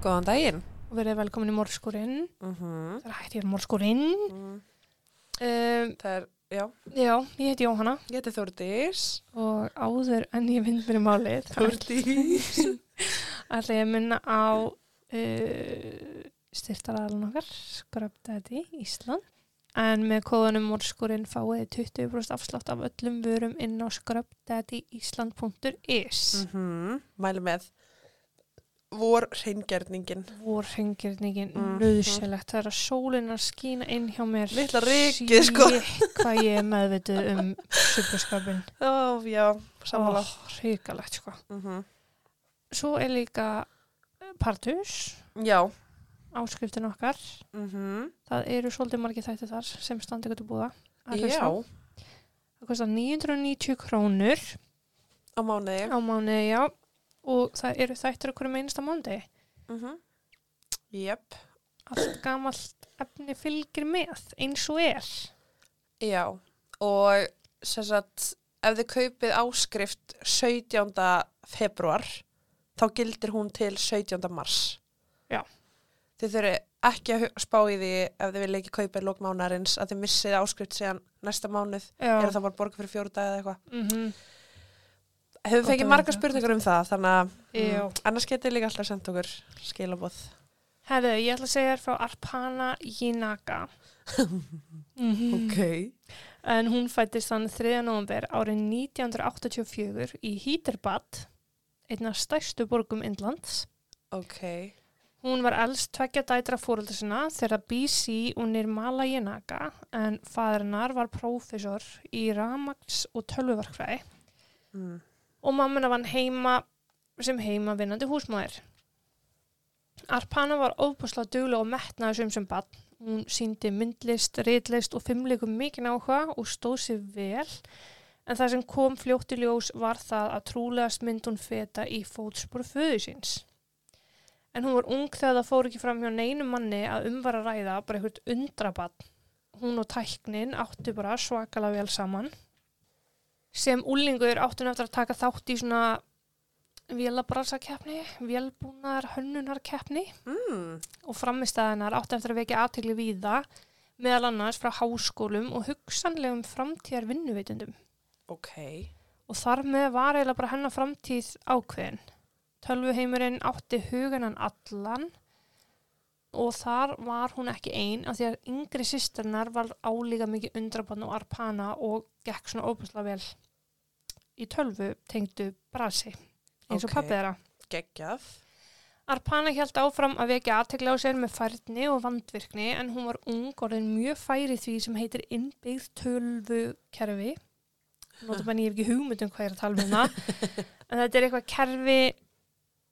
Góðan daginn. og verið velkomin í Mórskurinn. Mm Það er hægt ég er Mórskurinn. mm. Um, Það er, já, já, ég heiti Jóhanna ég heiti Þórdís. og áður en ég vind mér í málið Þórdís. ætla ég að minna á uh, styrtaraðalun okkar Skröpdæti Ísland en með kóðanum Mórskurinn fáið þið 20% afslátt af öllum vörum inn á skröpdætiísland.is mm Mæli með vor hreingjörningin. vor hengirningin Mhm. nöðsilegt það er að sólinn að skína inn hjá mér Litla rykið, sko. Hvað ég er meðvituð um superskapin Ó, já, sammála. oh, hrikalegt sko Mm svo er líka partus Já. áskriftin okkar Mm það eru svolítið margir þætti þar sem standi búða að Já, hlusta á. það kostar 990 krónur á mánuði. á mánuði já og það eru þættir okkur um einasta mánuði Mm Jöp. allt gamalt efni fylgir með eins og er Já, og sagt, ef þið kaupið áskrift 17. februar, þá gildir hún til 17. mars. Já. Þið þurfi ekki að spá í því ef þið vilja ekki kaupa í lókmánarins að þið missið áskrift síðan næsta mánuð, já er það bara borga fyrir fjóru dag eða eitthvað. mm Hefur fengið vita. spurningar um það, þannig að mm, annars getið líka alltaf sendt okkur skilabóð. Herðu, ég ætla að segja þér frá Arpana Jinaka. mm En hún fættist þann 3. november árið 1984 í Hyderabad, einna stærstu borgum Indlands. Ok, Hún var elst tveggja dætra fóröldur sinna þegar BC og Nirmala Jinaka en fæðurinnar var prófessor í ramags og tölvuverkfræði mm. Og mammuna vann heima sem heima vinnandi húsmaður. Arpana var ofbúslega duglega og metnaði sem sem bann. Hún síndi myndlist, ritlist og fimmleikum mikinn áhuga og stóð sér vel en það sem kom fljótt í ljós var það að trúlegast mynd hún feta í fótspor föðu síns. En hún var ung þegar það fór ekki fram hjá neinu manni að umvara ræða bara einhvert undrabann. Hún og tæknin áttu bara svakalega vel saman sem úlingur áttu hún eftir að taka þátt í svona vélabrasakefni, vélbúnaðar hönnunarkefni Mm. og framistæðinar áttu eftir að vekja aðtegli víða meðal annars frá háskólum og hugsanlegum framtíðar vinnuveitundum ok, og þar með var eiginlega bara hennar framtíð ákveðin. Tölvuheimurinn átti huganan allan og þar var hún ekki ein af því að yngri sýsternar var álíka mikið undrabann og arpana og gekk svona óbúslega vel í tölvu tengdu brasi eins og Ok. pappið þeirra. geggjað. Arpana held áfram að vekja aðtekla á sér með færni og vandvirkni en hún var ung og orðin mjög færi því sem heitir innbyggð tölvukerfi. Nótabenni ég hef ekki hugmynd um hvað ég er að tala um það. en þetta er eitthvað kerfi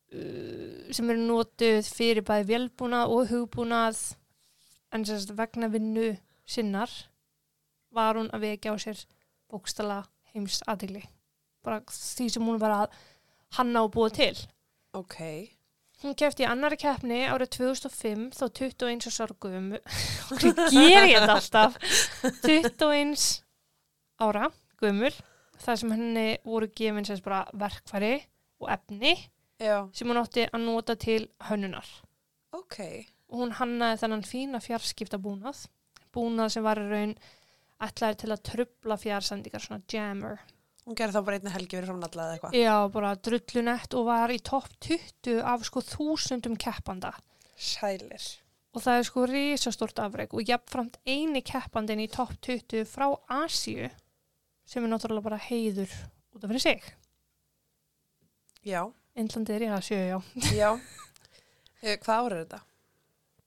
sem eru notuð fyrir bæði velbúnað og hugbúnað en sérst vegna vinnu sinnar var hún að vekja á sér bókstala heims aðtekli. Bara því sem hún var að hanna og búa til. Ok, Hún kefti í annari keppni árið 2005 þá 21 og sorgum hvað ger ég þetta alltaf 21 ára gömul þar sem henni voru gefin sérst bara verkfæri og efni já, sem hún átti að nota til hönnunar ok. og hún hannaði þennan fína fjarskipta búnað búnað sem var í raun ætlaði til að trubla fjarsendingar svona jammer Hún gerði þá bara einni helgi verið framnalla eða eitthvað. já bara drullunett og var í topp 20 af sko þúsundum keppanda Sælir. og það er sko risastort afreg og jafnframt eini keppandin í topp 20 frá Asíu sem er náttúrulega bara heiður út af fyrir sig. Já, Indlandið er í Asíu, já. já. Eh, Hvað ára er þetta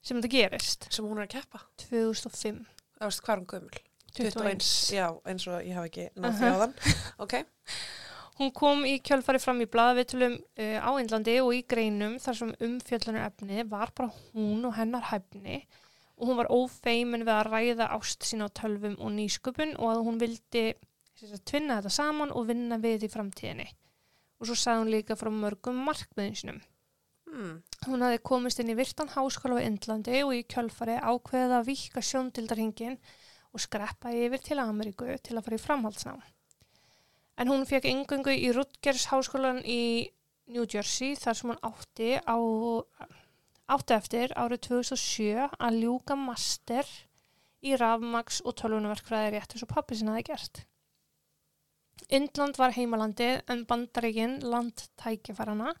Sem þetta gerist. sem hún er að keppa? 2005. Það veist hvað er hún gömul? 21. Já, eins og ég hafa ekki nátt Uh-huh. þjóðan. Ok. Hún kom í kjölfari fram í blaðvitulum uh, á Indlandi og í greinum þar sem umfjöllunar efni var bara hún og hennar hæfni og hún var ófeimin við að ræða ást sína á tölvum og nýsköpun og að hún vildi tvinna þetta saman og vinna við í framtíðinni. Og svo sagði hún líka frá mörgum markmiðin sinum. Hmm. Hún hafði komist inn í virtan háskóla á Indlandi og í kjölfari ákveðið að vika sjóndildarhingin og skreppa yfir til Ameríku til að fara í framhaldsnám. En hún fekk yngöngu í Rutgers háskólan í New Jersey þar sem hún átti á átti eftir árið 2007 að ljúka master í rafmaks og tölvunverkfræði rétt eins og pappi sinna hefði gert. Indland var heimalandið en bandaríkin land tækjafarana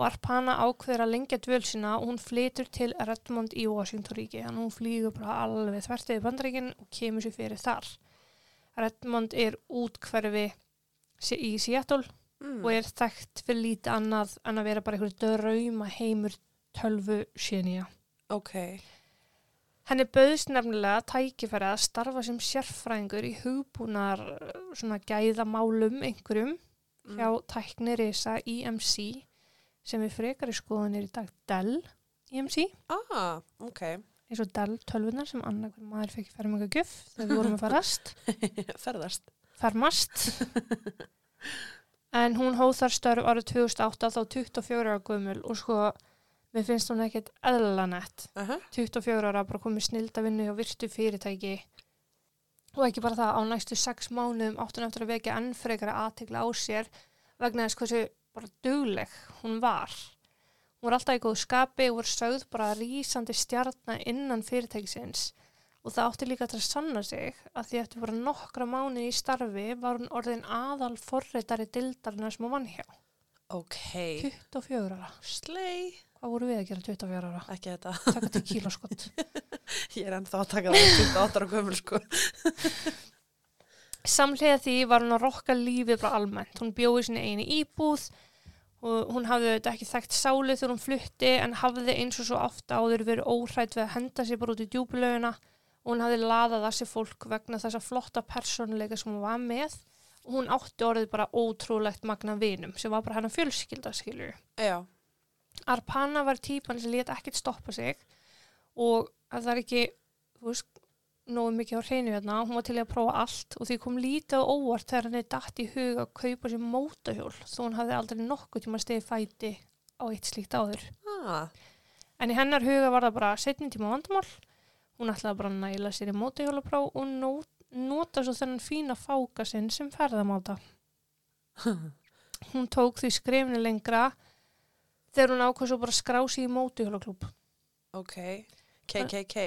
og Arpana ákveður að lengja dvöl sína og hún flytur til Redmond í Washington ríki. Þannig að hún flýgur bara alveg þvert yfir bandaríkin og kemur sér fyrir þar. Redmond er útkverfi í Seattle Mm. og er þekkt fyrir lítið annað en að vera bara einhverju drauma heimur tölvu sénía. Ok. Henni bauðst nefnilega tækifæri að starfa sem sérfræðingur í hugbúnar svona gæðamálum einhverjum Mm. hjá tæknirisa IMC sem við frekar í skoðunir í dag Dell IMC, Ah, ok. eins og Dell tölvunar sem annað hver maður fekk eitthvað gjöf þegar við vorum að farast, Ferðast. fermast. En hún hóð þar störf árið 2008 þá 24 ára gömul og sko, mér finnst hún ekkert eðla nett. Uh -huh. 24 ára bara komið snildavinnu og virtu fyrirtæki og ekki bara það á næstu 6 mánuðum áttu eftir að vekja enn frekara aðtegla á sér vegna þess hversu bara dugleg hún var. Hún var alltaf í góðu skapi og var sögð bara rísandi stjarnar innan fyrirtækisins og það átti líka til að sanna sig að því eftir bara nokkra mánuði í starfi var hún orðin aðal forritari dildarinn sem hún vann hjá. Ok. 24 ára. Slay. Hvað voru við að gera 24 ára? Ekki þetta. Takka til kíloskott. Ég er ennþá að taka það 28 ára gömul, sko. Samlega því var hún að rokka lífið bara almennt. Hún bjóði sinni eini íbúð og hún hafði þetta ekki þekkt sáli þegar hún flutti en hafði eins og svo ofta áður verið óhrætt við að henda sér bara út í djúbulöguna og hún hafði laðað að sér fólk vegna þessa flotta persónuleika sem hún var með og hún átti orðið bara ótrúlegt magna vinum sem var bara hennar fjölskylda skilur. Já. Arpana var típan sem lét ekkert stoppa sig og að það er ekki, þú veist, nógu mikið á hreinu hérna, hún var til að prófa allt og því kom lítið á óvart þegar henni datt í hug að kaupa sér mótahjól þó hún hafði aldrei nokkuð tíma stegi fæti á eitt slíkt áður. Ah. En í hennar huga var það bara setni tíma vandamál, hún ætlaði bara að næla sér í mótahjólapróf og nota svo þennan fína fáka sinn sem ferðamáta. Hún tók því skrifni lengra þegar hún ákvað svo bara að skrá sig í mótahjólaklúb. Ok. KKK.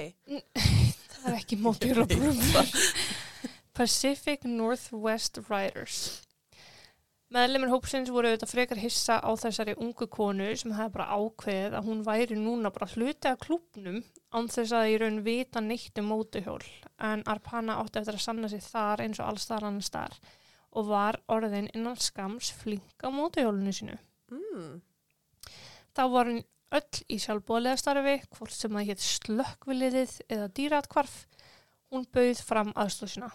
Það er ekki mótahjólaklúb. Pacific Northwest Riders. Meðlemur hópsins voru auðvitað frekar hissa á þessari ungu konu sem hefði bara ákveðið að hún væri núna bara hluti af klúbnum án þess að í raun vita neitt um mótuhjól en Arpana átti eftir að sanna sig þar eins og alls þar annars þar og var orðin innan skams flink á mótuhjólinu sínu. Mm. Þá var hún öll í sjálfbóðlega starfi, hvort sem það hétt slökkviliðið eða dýratkvarf. Hún bauð fram aðstóð sína.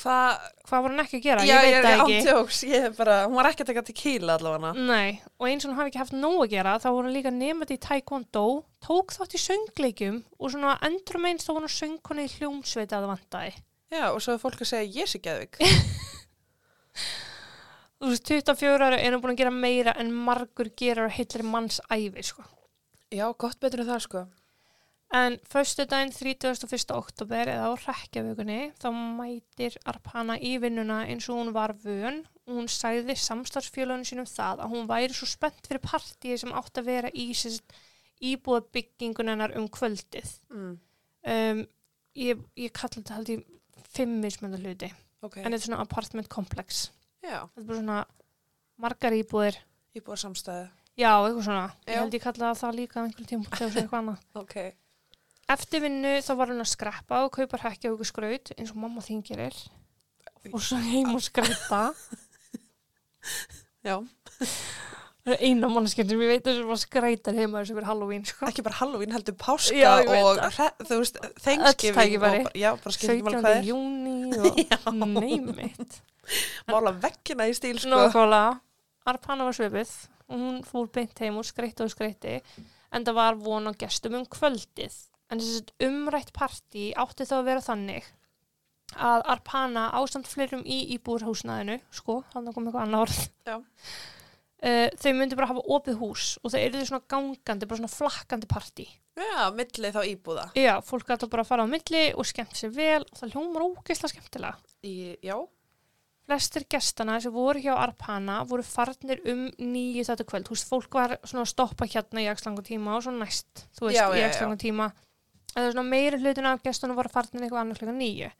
Hvað? Hvað var hún ekki að gera? Já, ég veit ég ekki. ántjóks. Ég er bara, hún var ekki að taka til kíla allavega. Nei, og eins og hún hafi ekki haft nóg að gera, þá var hún líka nefnd í taekwondo, tók þátt í söngleikjum og svona endur meins þá var hún söngkona í hljómsveita að það vantaði. Já, og svo er fólk að segja, ég sé geðvik. Þú veist, 24 ára er hún búin að gera meira en margur gerar á heilri manns æfi, sko. Já, gott betur en það, sko. En föstu daginn 31. oktober eða á rekjavíkunni þá mætir Arpana í vinnuna eins og hún var vön og hún sagði samstarfsfélaginu sínum það að hún væri svo spennt fyrir partíi sem átt að vera í íbúða byggingun hennar um kvöldið. Mm. Um, ég, ég kalli þetta held ég fimm mismönda hluti Ok. en þetta er svona apartment complex. Já, Þetta er bara svona margar íbúðir. íbúar samstæðu. Já, eitthvað svona. Ég Já. held ég kalla það líka á einhverjum tíma þegar það er eitthvað annað. Ok. Eftir vinnu þá var hún að skreppa og kaupa hrekkja og skraut eins og mamma þín gerir og svo heim og skreppa Já. það er eina mannskjörn sem ég veit sem að skrætar heima þessu fyrir Halloween sko. Ekki bara Halloween heldur páska Já, og þú veist, Thanksgiving tækifæri. og já, bara skilgjum 17. alveg hvað er. júni og neymit Mála veggina í stíl, sko. Nákvæmlega, Arpana var svipið og hún fór beint heim og skreitti og skreitti en það var von á gestum um kvöldið en þessi umrætt partí átti þá að vera þannig að Arpana ásamt fleirum í íbúrhúsnaðinu sko, þannig kom eitthvað annað orð Já. Uh, þau myndi bara hafa opið hús og það eru svona gangandi, bara svona flakkandi partí Já, milli þá íbúða. já, fólk gæti bara að fara á milli og skemmt sér vel og það hljómar ógeðslega skemmtilega Í, já, flestir gestana sem voru hjá Arpana voru farnir um nýju þetta kvöld. Þú veist, fólk var svona að stoppa hérna í axlangu tíma og svo næst, þú veist, Já, í já, axlangu tíma. En það er svona meiri hlutin af gestunum voru farnir eitthvað annars klokkan nýju.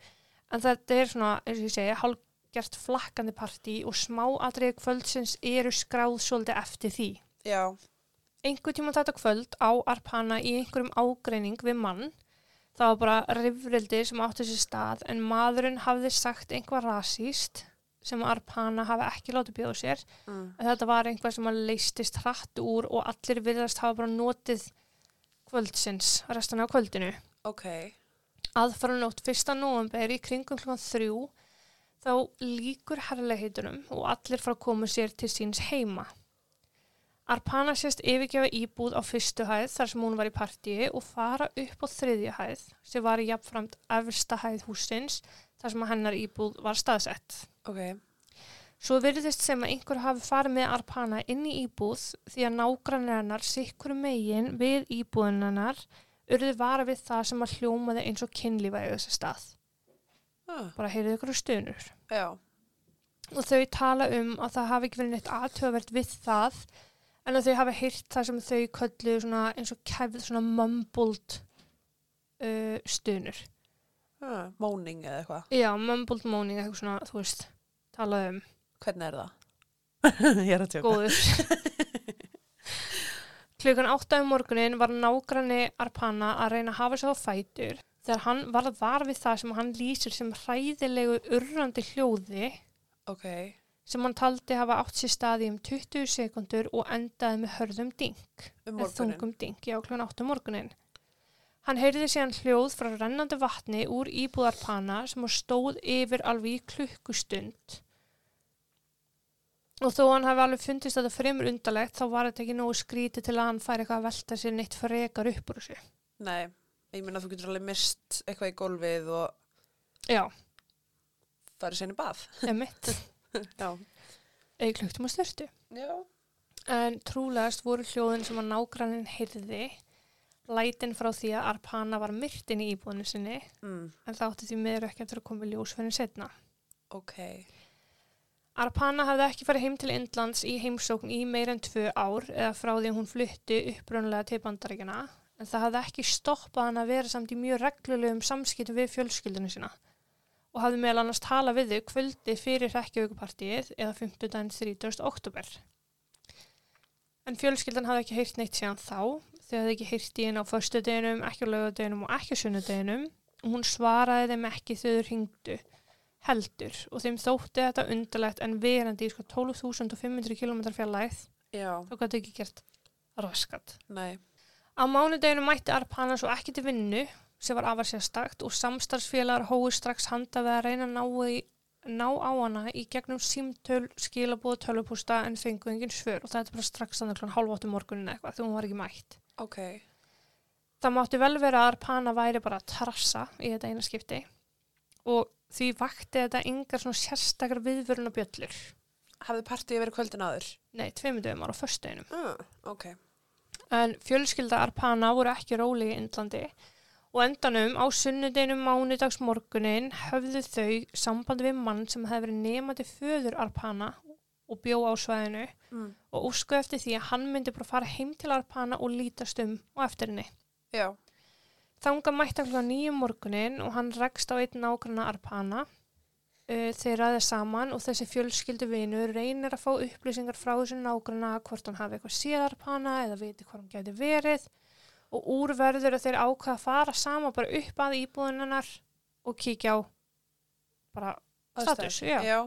En þetta er svona, eins og ég segi, hálfgert flakkandi partí og smá atriði kvöldsins eru skráð svolítið eftir því. Já, Einhver tíma þetta kvöld á Arpana í einhverjum ágreining við mann. Það var bara rifrildi sem átti sér stað en maðurinn hafði sagt einhvað rasíst sem Arpana hafi ekki látið bjóða sér. mm. En þetta var einhvað sem að leistist hratt úr og allir virðast hafa bara notið kvöldsins, restan af kvöldinu. ok. Aðfaranótt 1. november í kringum klukkan þrjú þá líkur herrleihitunum og allir fara að koma sér til síns heima. Arpana sést yfirgefa íbúð á fyrstu hæð þar sem hún var í partíi og fara upp á þriðju hæð sem var í jafnframt efsta hæð húsins þar sem hennar íbúð var staðsett. Ok, Svo virðist sem að einhver hafi farið með Arpana inn í íbúð því að nágrannir hennar sikkur megin við íbúðin hennar urðu vara við það sem að hljómaði eins og kynlífa í þessu stað. Ah, Bara heyrðu ykkur stunur. já, Og þau tala um að það hafi ekki verið neitt aðtöfavert við það en að þau hafi heyrt það sem þau köllu eins og kefð svona mumbled uh, stunur. ah, móning eða eitthvað. Já, mumbled moaning, eitthvað svona, þú veist, talað um. Hvernig er það? ég er að tjóka. góður. Klukkan átta um morgunin var nágranni Arpana að reyna að hafa sig á fætur þegar hann var við það sem hann lýsir sem hræðilegu urrandi hljóði Ok, sem hann taldi hafa átt sér staði um 20 sekundur og endaði með hörðum ding, um þungum ding, já, klukkan átta um morgunin. Hann heyrði síðan hljóð frá rennandi vatni úr íbúðarpana sem stóð yfir alveg í klukkustund. Og þó hann hafi alveg fundist þetta fremur undarlegt þá var þetta ekki nógu skrítið til að hann færi eitthvað að velta sér neitt frekar upp úr þessu. Nei, ég meina þú getur alveg mist eitthvað í gólfið og Já, farið sérni bað. emitt, eða kluktum að styrtu. Já. En trúlegast voru hljóðin sem að nágrannin heyrði lætin frá því að Arpana var myrtin í íbúinu sinni Mm, en það átti því meður ekki eftir að koma í ljós fyrir setna. ok. Arpana hafði ekki farið heim til Indlands í heimsókn í meir en tvö ár eða frá því að hún flutti upprunlega til bandaríkjana en það hafði ekki stoppað hann að vera samt í mjög reglulegum samskiptum við fjölskyldinu sína og hafði meðal annars tala við þau kvöldi fyrir rekkjavökupartíið eða 15. 30. oktober. En fjölskyldan hafði ekki heyrt neitt síðan þá þau hafði ekki heyrt í henn á föstudeginum, ekki á laugadeginum og ekki á sunnudeginum og hún svaraði þeim ekki þau þau hringdu heldur og þeim þótti þetta undarlegt en verandi í sko 12.500 km fjarlægð Já, þá gæti ekki gert raskat. nei. Á mánudeginu mætti Arpana svo ekki til vinnu sem var afar sérstakt og samstarfsfélagar hói strax handa við að reyna að ná, ná á hana í gegnum símtöl, skilabóð, tölvupústa en fengu engin svör og þetta er bara strax þannig klokkan halv áttu morgunin eitthvað þegar hún var ekki mætt. Ok, Það mátti vel vera að Arpana væri bara að trassa í þetta eina skipti og því vakti þetta engar svona sérstakar viðvöruna bjöllur. hafði partíið verið kvöldin áður? Nei, tveimur dögum ára á föstudeginum. Ah, ok. En fjölskylda Arpana voru ekki rólegi í Indlandi og endanum á sunnudeginum mánudags morgunin höfðu þau sambandi við mann sem hefði verið nefandi föður Arpana og bjó á svæðinu Mm. og úsku eftir því að hann myndi bara fara heim til Arpana og lítast um og eftir henni. Já, Þanga mætti klokkan nýjum morgunin og hann rekst á einn nágranna Arpana. Uh, þeir ræði saman og þessi fjölskyldu vinur reynir að fá upplýsingar frá þessu nágranna hvort hann hafi eitthvað séð Arpana eða viti hvað hann geti verið og úrverður að þeir ákvaða að fara sama bara upp að íbúðunarnar og kíkja á bara status. Já. já.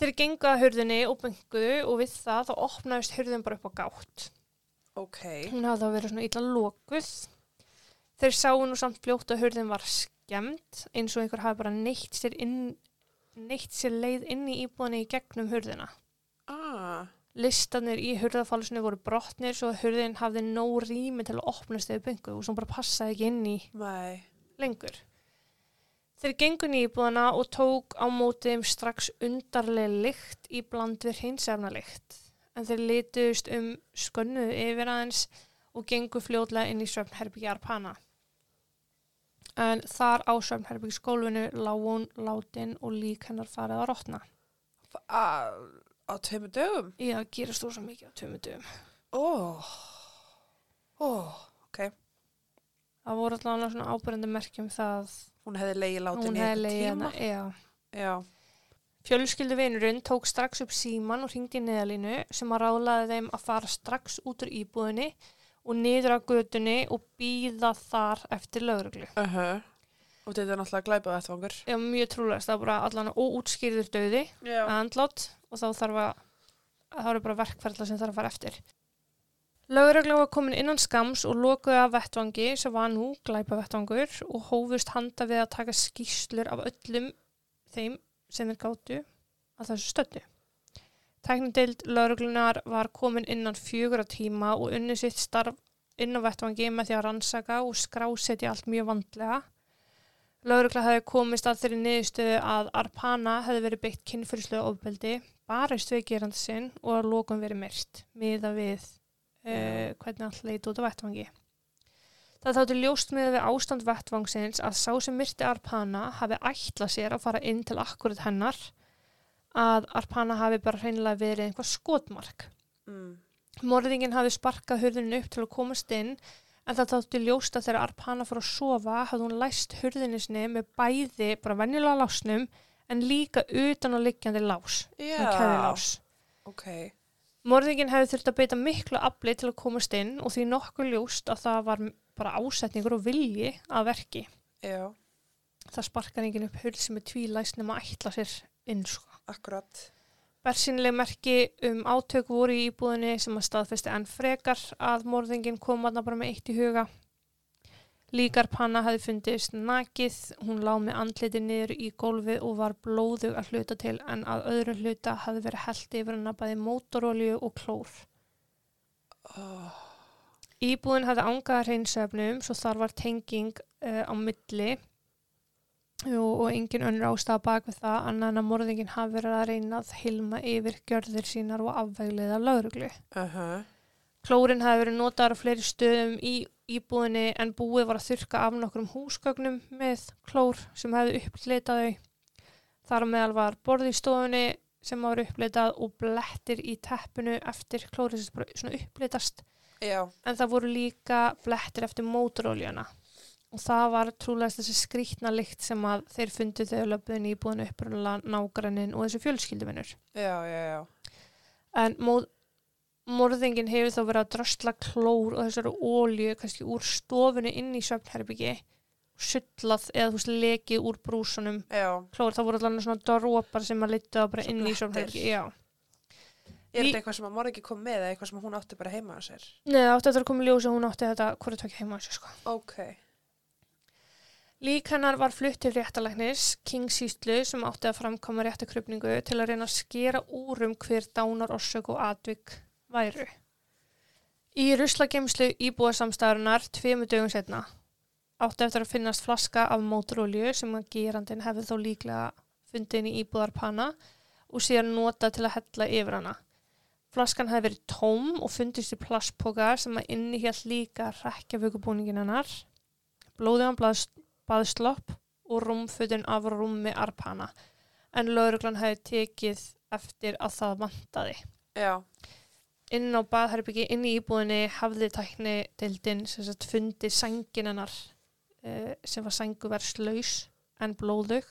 Þeir gengu að hurðinni og benguðu og við það þá opnaðist hurðin bara upp á gátt. Ok, Hún hafði þá verið svona illa lokuð. Þeir sáu nú samt fljótt að hurðin var skemmt eins og einhver hafi bara neitt sér, inn, neitt sér leið inn í íbúðinni í gegnum hurðina. ah, Listanir í hurðafálsinu voru brotnir svo hurðin hafði nóg rými til að opnast þegar bengu og svo bara passaði ekki inn í nei. lengur. Þeir gengu nýbúðana og tók á móti þeim strax undarlega lykt í bland við hreinsefna lykt. En þeir lituðust um skönnuðu yfir aðeins og gengu fljótlega inn í svefnherbyggi Arpana. En þar á svefnherbyggskólfinu lá hún látin og lík hennar farið að rotna. Á, tveimur dögum? Já, gerast þú svo mikið á tömudum. Ó, ó, ok. Það voru allavega svona ábyrjandi merkjum það Hún hefði leiði eitthvað legið tíma. Já. Já, Fjölskyldu vinurinn tók strax upp síman og ringdi í neðalínu sem að ráðlaði þeim að fara strax út úr íbúðinni og niður á götunni og býða þar eftir lögreglu. uh Og þetta er náttúrulega glæpað vettvangur. Já, mjög trúlegast, það var bara allan óútskýrður döði Já. andlátt og þá þarf að það eru bara verkferðla sem þarf að fara eftir. Lögregla var komin innan skams og lokuði af vettvangi sem var nú glæpa vettvangur og hófust handa við að taka skýslur af öllum þeim sem þeir gátu að þessu stöldu. Tæknideild lögreglunar var komin innan fjögur á tíma og unni sitt starf inn á vettvangi með því að rannsaka og skrásetja allt mjög vandlega. Lögregla hefði komist að þeirri niðurstöðu að Arpana hefði verið beitt kynfyrirslega ofbeldi, barist við gerandi sinn og að lokum verið myrt miða við uh, hvernig allt leit út á vettvangi. Það þáttu ljóst miða við ástand vettvangsins að sá sem myrti Arpana hafi ætlað sér að fara inn til akkurat hennar að Arpana hafi bara hreinlega verið einhvað skotmark. Mm. Morðingin hafi sparkað hurðinu upp til að komast inn en það þáttu ljóst að þegar Arpana fór að sofa hafði hún læst hurðinu sinni með bæði bara venjulega lásnum en líka utan og liggjandi lás, Já. svona keðilás. Ok. Morðingin hefði þurft að beita miklu afli til að komast inn og því nokkuð ljóst að það var bara ásetningur og vilji að verki. Já, Það sparkar enginn upp hurð sem er tvílæst nema að ætla sér inn sko. Akkurat. Bersinlega merki um átök voru í íbúðinni sem að staðfesti enn frekar að morðingin kom aðna bara með eitt í huga. Líkar panna hafi fundist nakið, hún lá með andliti niður í gólfið og var blóðug að hluta til en að öðru hluta hafi verið held yfir hennar bæði mótorolju og klór. Oh. Íbúðin hafði angaða hreinsöfnum svo þar var tenging uh, á milli og, og engin önnur ástæða bak við það annan að morðingin hafi verið að reyna að hilma yfir gjörðir sínar og afvegleiða lauruglu. Uh -huh. Klórin hafi verið notaður á fleiri stöðum í íbúðinni en búið var að þurka af nokkrum húsgögnum með klór sem hefði uppleitað þau. Þar meðal var borð í stofunni sem var uppleitað og blettir í teppinu eftir klórið sem uppleitast Já, en það voru líka blettir eftir mótoróljana og það var trúlega þessi skrýtna lykt sem að þeir fundu þegar löpuðin í búinu upprunnulega nágrannin og þessi fjölskylduvinnur. já, já, já. En morðingin hefur þá verið að drösla klór og þessari ólju kannski úr stofinu inn í svefnherbyggi sullað eða þú veist lekið úr brúsunum Já, klór, það voru allavega svona drópar sem að leita bara Svo inn í blettir. svefnherbyggi, já. er þetta eitthvað sem að morð ekki kom með eða eitthvað sem hún átti bara heima á sér? Nei, átti eftir að koma í ljós að hún átti þetta hvort það heima á sig, sko. Ok. Lík hennar var flutt til réttalæknis, Kingsíslu sem átti að framkoma réttakrupningu til að reyna að skera úr um hver dánar orsök og atvik væru. Í ruslagemslu íbúasamstæðunar tveimu dögum setna átti eftir að finnast flaska af mótorolju sem að gerandin hefði þó líklega fundið inn í íbúðarpanna og síðan notað til að hella yfir hana. Flaskan hefði verið tóm og fundist í plastpoka sem að innihjall líka rekkjavökubúningin hennar. Blóðiðan blaðst baðslopp og rúmfutin af rúmi arpana en lauruglan hefði tekið eftir að það vantaði. Já, Inn á baðherbyggi, inn í íbúðinni hafði tækni dildin sem sagt fundið sængin hennar uh, sem var sænguverslaus en blóðug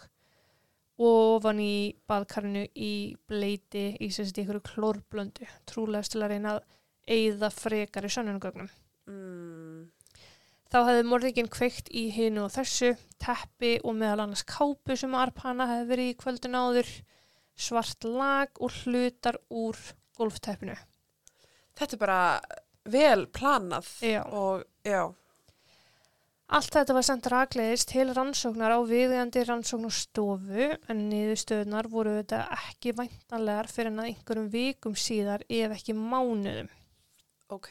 og ofan í baðkarinu í bleiti í sem sagt ykkur klórblöndu trúlegast til að reyna að eigða frekar í sönnunugögnum. mm, Þá hefði morðingin kveikt í hinu og þessu, teppi og meðal annars kápu sem Arpana hefði verið í kvöldun áður, svart lag og hlutar úr golfteppinu. þetta er bara vel planað Já. og já, Allt þetta var sendt rakleiðis til rannsóknar á viðjandi rannsóknarstofu en niðurstöðunar voru þetta ekki væntanlegar fyrir en að einhverjum vikum síðar ef ekki mánuðum. ok.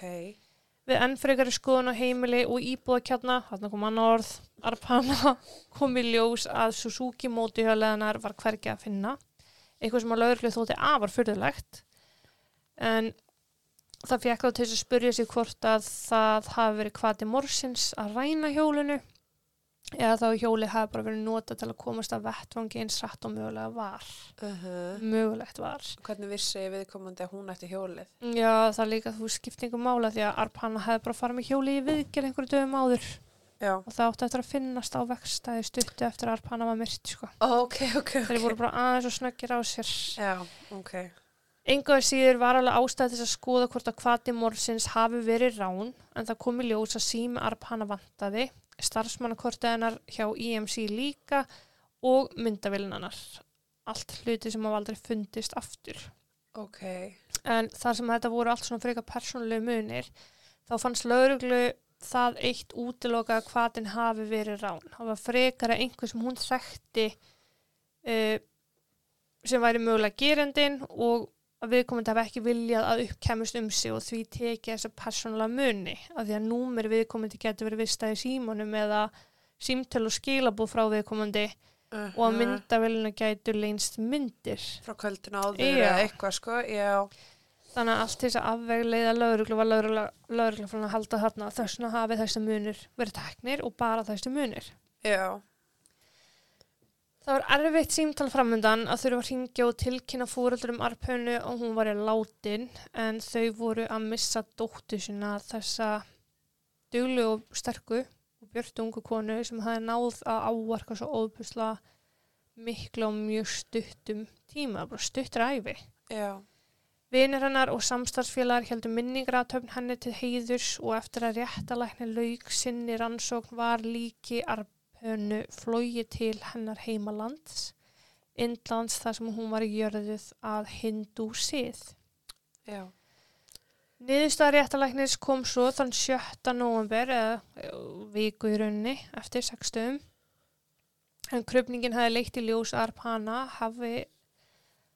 Við enn frekari skoðun á heimili og íbúðakjarna, þarna kom annar orð, Arpana, kom í ljós að Suzuki mótihjáleðanar var hvergi að finna. Eitthvað sem að lögurlega þótti afar fyrðulegt. En það fekk þá til að spurja sig hvort að það hafi verið hvati morsins að ræna hjólinu. Eða þá hjólið hafi bara verið notað til að komast að vettvangi eins rætt og mögulega var. Uh Mögulegt var. Hvernig vissi viðkomandi að hún ætti hjólið? Já, það er líka þú skiptingum mála því að Arpana hefði bara farið með hjólið í viðgerð einhverju dögum áður Já. og það átti eftir að finnast á vextaði stuttu eftir að Arpana var myrt, sko. Ok, ok, ok. Þeir voru bara aðeins og snöggir á sér. Já, ok. Engaður síður var alveg ástæði til að skoða hvort að kvati morsins hafi verið rán en það kom í ljós að sími Arpana vantaði, starfsmannakortið hennar hjá IMC líka og myndavillinannar. Allt hluti sem hafa aldrei fundist aftur. Ok. En þar sem þetta voru allt svona frekar persónulegu munir, þá fannst lauruglu það eitt útiloka að hvaðin hafi verið rán. Það var frekar að einhver sem hún þekkti uh, sem væri mögulega gerendin og að viðkomandi hafi ekki viljað að uppkemust um sig og því tekið þessa persónulega muni af því að númer viðkomandi getur verið vistað í símanum eða símtöl og skilabúð frá viðkomandi Uh og að myndavélina gætur leinst myndir. Frá kvöldinu áður eða eitthvað, sko. Já. Þannig að allt þess að afvegleiða lauruglu var laurugla, frá að halda þarna að þessna hafi þessi munir verið teknir og bara þessi munir. Já. Það var erfitt símtal framundan að þurfa að ringja og tilkynna fóröldur um arpönu og hún var í látin en þau voru að missa dóttu sína þessa duglu og sterku og björtu ungu konu sem hafi náð að áarka svo óbúsla miklu og mjög stuttum tíma, bara stuttur æfi. Já. Vinir hennar og samstarfsfélagar heldur minningra að töfn henni til heiðurs og eftir að réttalækni lauk sinni rannsókn var líki arpönu flógi til hennar heimalands, Indlands þar sem hún var jörðuð að hindú sið. Já. Niðurstaða réttalæknis kom svo þann 7. november eða eh, viku í raunni eftir sextum en krupningin hafi leitt í ljós að Arpana hafi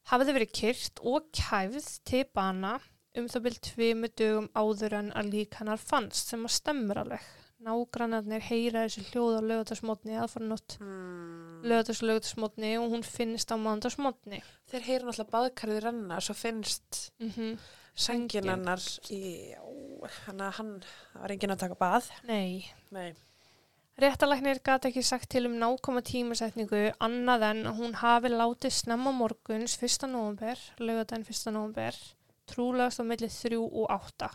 hafiði verið kyrt og kæfð til bana um það byrjum tveimu dögum áður en að lík hennar fannst sem að stemmur alveg. Nágrannarnir heyra þessi hljóð á lögatarsmotni aðfarnótt Mm. lögatars lögatarsmotni og hún finnst á mándagsmotni. Þeir heyra náttúrulega baðkarið renna, svo finnst Mm -hmm. sengin hennar í, hann hann, var enginn að taka bað. Nei. Nei. Réttalæknir gæti ekki sagt til um nákoma tímasetningu annað en hún hafi látið snemma morguns 1. november, lögadaginn 1. november, trúlegast á milli 3 og 8.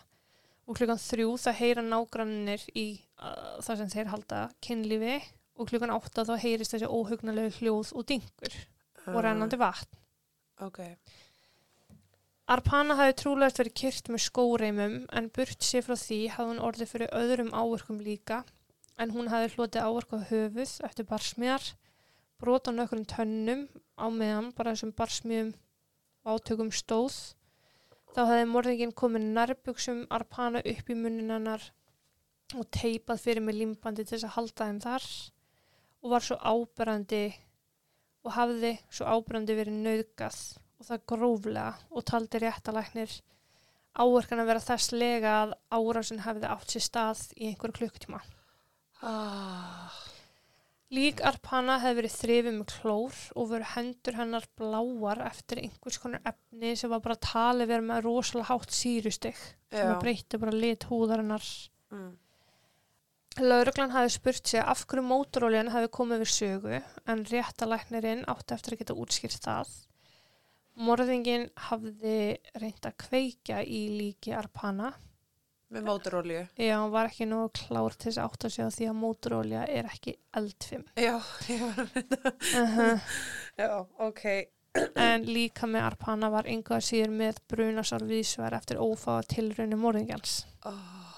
Og klukkan 3 það heyra nágrannir í uh, það sem þeir halda kynlífi og klukkan 8 þá heyrist þessi óhugnalegu hljóð og dingur og rennandi vatn. Ok. Arpana hafi trúlegast verið kyrt með skóreimum en burt sér frá því hafði hún orðið fyrir öðrum áverkum líka en hún hafi hlotið áverku á höfuð eftir barsmiðar, brot á nökkurinn tönnum á meðan bara þessum barsmiðum átökum stóð. Þá hefði morðingin komið nærbuksum Arpana upp í munnin hennar og teipað fyrir með limbandi til þess að halda þeim þar og var svo áberandi og hafði svo áberandi verið nauðgað og það gróflega og taldi réttalæknir áverkan að vera þess lega að árásin hefði átt sér stað í einhverju klukkutíma. Ah. Lík Arpana hefði verið þrifið með klór og veru hendur hennar bláar eftir einhvers konar efni sem var bara talið verið með rosalega hátt sírustig sem breytti bara lit húðarinnar. Mm. Lauruglan hafi spurt sig af hverju mótoróljan hafi komið við sögu en réttalæknirinn átti eftir að geta útskýrt það. Morðingin hafði reynt að kveikja í líki Arpana. Með mótorolju. Já, hann var ekki nógu klár til þess að átta sig á því að mótorólja er ekki eldfim. Já, já. Uh já, ok. En líka með Arpana var yngar síður með brunasár vísvar eftir ófáða tilraunir morðingjans. Oh.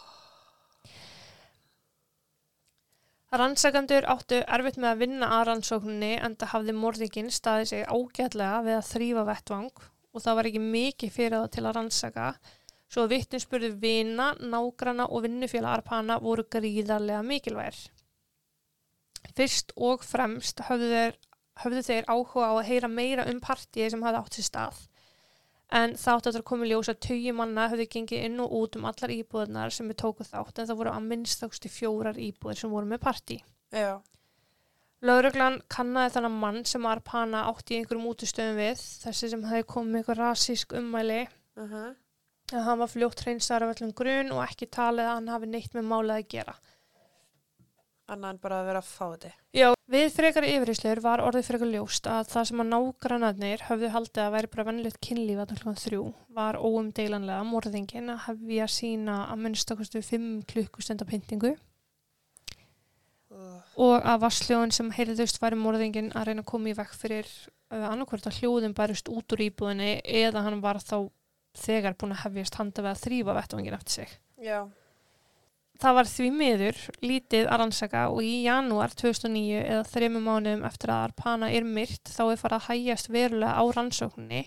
Rannsakandur áttu erfitt með að vinna að rannsókninni en það hafði morðingin staðið sig ágætlega við að þrýfa vettvang og það var ekki mikið fyrir það til að rannsaka svo að vittin spurði vina, nágrana og vinnufélag Arpana voru gríðarlega mikilvægir. Fyrst og fremst höfðu þeir, höfðu þeir áhuga á að heyra meira um partíi sem hafði átt sér stað en þátt að það komi ljós að tugi manna höfðu gengið inn og út um allar íbúðunar sem við tóku þátt en það voru að minnstaksti fjórar íbúður sem voru með partí. Já. Lauruglan kannaði þannig mann sem Arpana átti í einhverjum útustöðum við, þessi sem hefði komið með eitthvað rasísk ummæli, Uh -huh. Að hann var fljótt hreinstæðar af öllum grun og ekki talið að hann hafi neitt með málið að gera. annað en bara að vera að fá þetta. Já, við frekar yfirýslur var orðið frekar ljóst að það sem að nágrannarnir höfðu haldið að væri bara vennilegt kynlíf að klukkan þrjú var óumdeilanlega morðingin að hefja sína að minnstakostu 5 klukkustenda pyntingu Uh, og að vassljóðin sem heyrðust væri morðingin að reyna að koma í vekk fyrir uh, annarkvort að hljóðin bærust út úr íbúðinni eða hann var þá þegar búin að hefjast handa við að þrýfa vettvangin eftir sig. já, Það var því miður lítið að rannsaka og í janúar 2009 eða þrejum mánuðum eftir að Arpana er myrt þá er farið að hægjast verulega á rannsókninni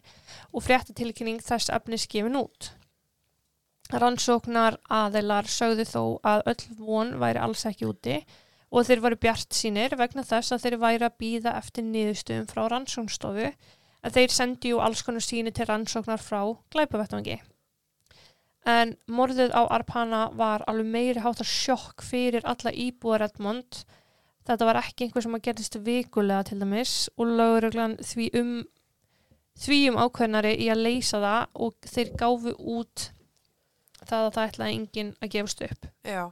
og fréttatilkynning þess efnis gefin út. Rannsóknar aðeilar sögðu þó að öll von væri alls ekki úti og þeir varu bjart sínir vegna þess að þeir væri að býða eftir niðurstöðum frá rannsóknstofu en þeir sendi jú alls konar síni til rannsóknar frá glæpavettvangi. En morðið á Arpana var alveg meiri hátar sjokk fyrir alla íbúar Edmond. Þetta var ekki einhver sem að gerðist vikulega til dæmis og lögreglan því um, því um ákveðnari í að leysa það og þeir gáfu út það að það ætlaði enginn að gefast upp. já,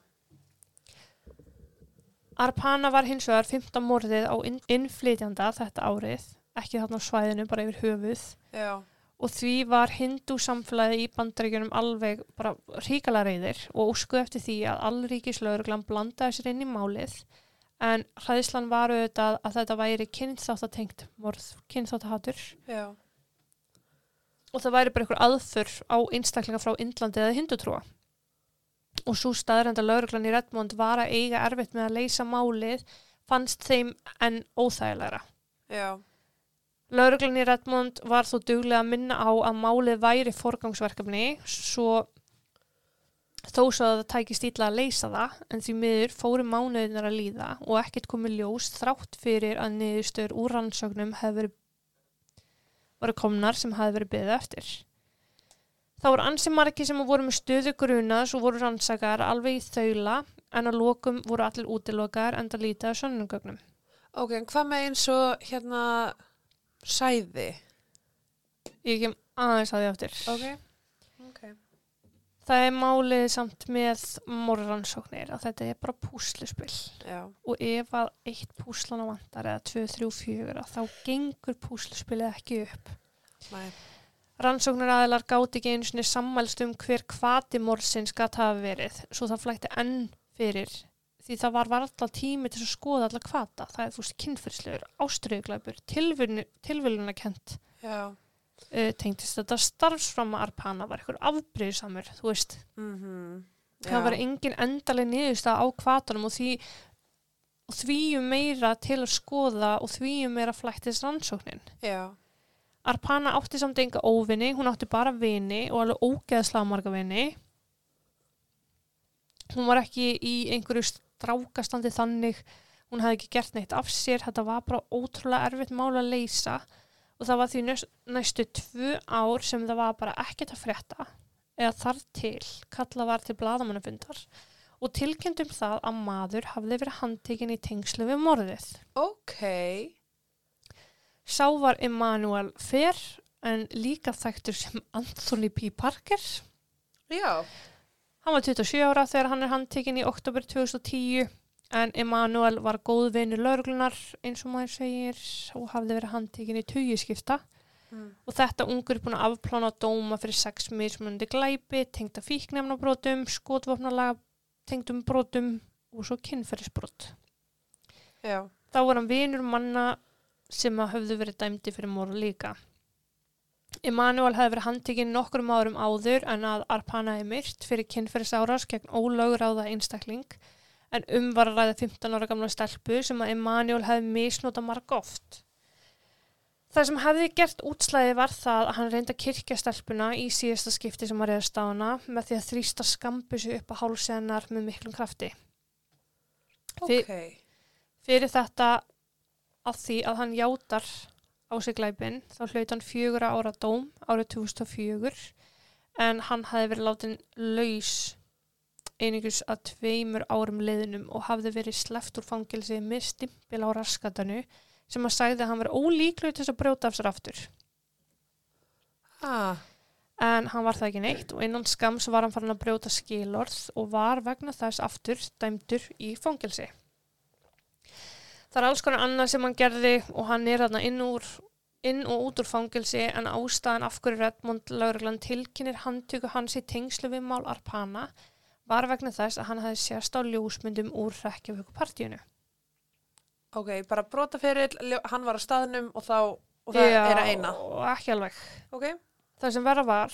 Arpana var hins vegar 15 morðið á inn- innflytjanda þetta árið, ekki þarna á svæðinu, bara yfir höfuð. já, Og því var hindú samfélagi í bandaríkjunum alveg bara ríkala reyðir og óskuð eftir því að allríkislauruglan blandaði sér inn í málið. En hræðislan var auðvitað að þetta væri kynþáttatengt morð, kynþáttahatur. já, Og það væri bara einhver aðför á einstaklinga frá Indlandi eða hindutrúa. Og svo staðrenda lauruglan í Redmond var að eiga erfitt með að leysa málið fannst þeim enn óþægilegra. já, Lauruglan í Redmond var þó duglega að minna á að málið væri forgangsverkefni svo þó svo að það tæki stíla að leysa það en því miður fóru mánuðinar að líða og ekkert komið ljós þrátt fyrir að niðurstöður úr verið voru komnar sem hefði verið byggðið eftir. Það voru ansi margi sem voru með stöðu grunas og voru rannsakar alveg í þaula en að lokum voru allir útilokar en það lítið af sönnungögnum. ok, en hvað með eins og hérna sæði? Ég kem aðeins að því eftir. Ok, ok, Það er málið samt með morðrannsóknir að þetta er bara púsluspill já, og ef að eitt púslana vantar eða 2, 3, 4 þá gengur púsluspillið ekki upp. næ, Rannsóknir aðilar gáti ekki einu sinni sammælst um hver kvati morðsins gat hafa verið svo það flækti enn fyrir því það var varðla tími til að skoða alla kvata. Það er þú veist kynfyrslegur, ástriðuglæpur, tilviljunarkent já, uh, tengdist þetta starfsframma Arpana var eitthvað afbreyðsamur, þú veist. mhm, það var engin endaleg niðurstað á kvatanum og því og því um meira til að skoða og því um meira flættist rannsóknin. já, Arpana átti samt enga óvinni, hún átti bara vini og alveg ógeðslega marga vini. Hún var ekki í einhverju strákastandi þannig, hún hafði ekki gert neitt af sér, þetta var bara ótrúlega erfitt mál að leysa og það var því næst, næstu tvö ár sem það var bara ekkert að frétta eða þar til, kalla var til bladamannafundar og tilkynntum það að maður hafði verið handtekinn í tengslu við morðið. ok, Sá var Emmanuel Fer en líka þekktur sem Anthony P. Parker. já, Hann var 27 ára þegar hann er handtekinn í oktober 2010 en Emmanuel var góð vinur lauruglunar eins og maður segir og hafði verið handtekinn í tugiskipta mm. og þetta ungur er búin að afplána dóma fyrir sex mismunandi glæpi, tengda fíknefnabrótum, skotvopnalaga tengdum brotum og svo kynferðisbrot. já, Þá var hann vinur manna sem höfðu verið dæmdi fyrir morð líka. Emanuel hefði verið handtekinn nokkrum árum áður en að Arpana er myrt fyrir kynferðisárás gegn ólögráða einstakling en um var að ræða 15 ára gamla stelpu sem að Emanuel hefði misnota marg oft. Það sem hefði gert útslæði var það að hann reyndi að kirkja stelpuna í síðasta skipti sem að reyðast á hana með því að þrýsta skambusu upp á hálsennar með miklum krafti. Fyr- ok, Fyrir þetta að því að hann játar á sig glæpin þá hlaut hann fjögura ára dóm árið 2004 en hann hafði verið látin laus einingus að tveimur árum leiðinum og hafði verið sleppt úr fangilsi með stimpil á raskatanu sem að sagði að hann verið ólíklu til þess að brjóta af sér aftur. ah, En hann var það ekki neitt og innan skams var hann farin að brjóta skilorð og var vegna þess aftur dæmdur í fangilsi. Það er alls konar annað sem hann gerði og hann er þarna inn, inn og út úr fangelsi en ástæðan af hverju Redmond lauruglan tilkynir handtöku hans í tengslu við mál Arpana var vegna þess að hann hefði sérst á ljósmyndum úr Reykjavíkupartíunu. Ok, bara brotaferill, hann var á staðnum og þá, og það er að eina. og ekki alveg. Ok, Það sem verða var,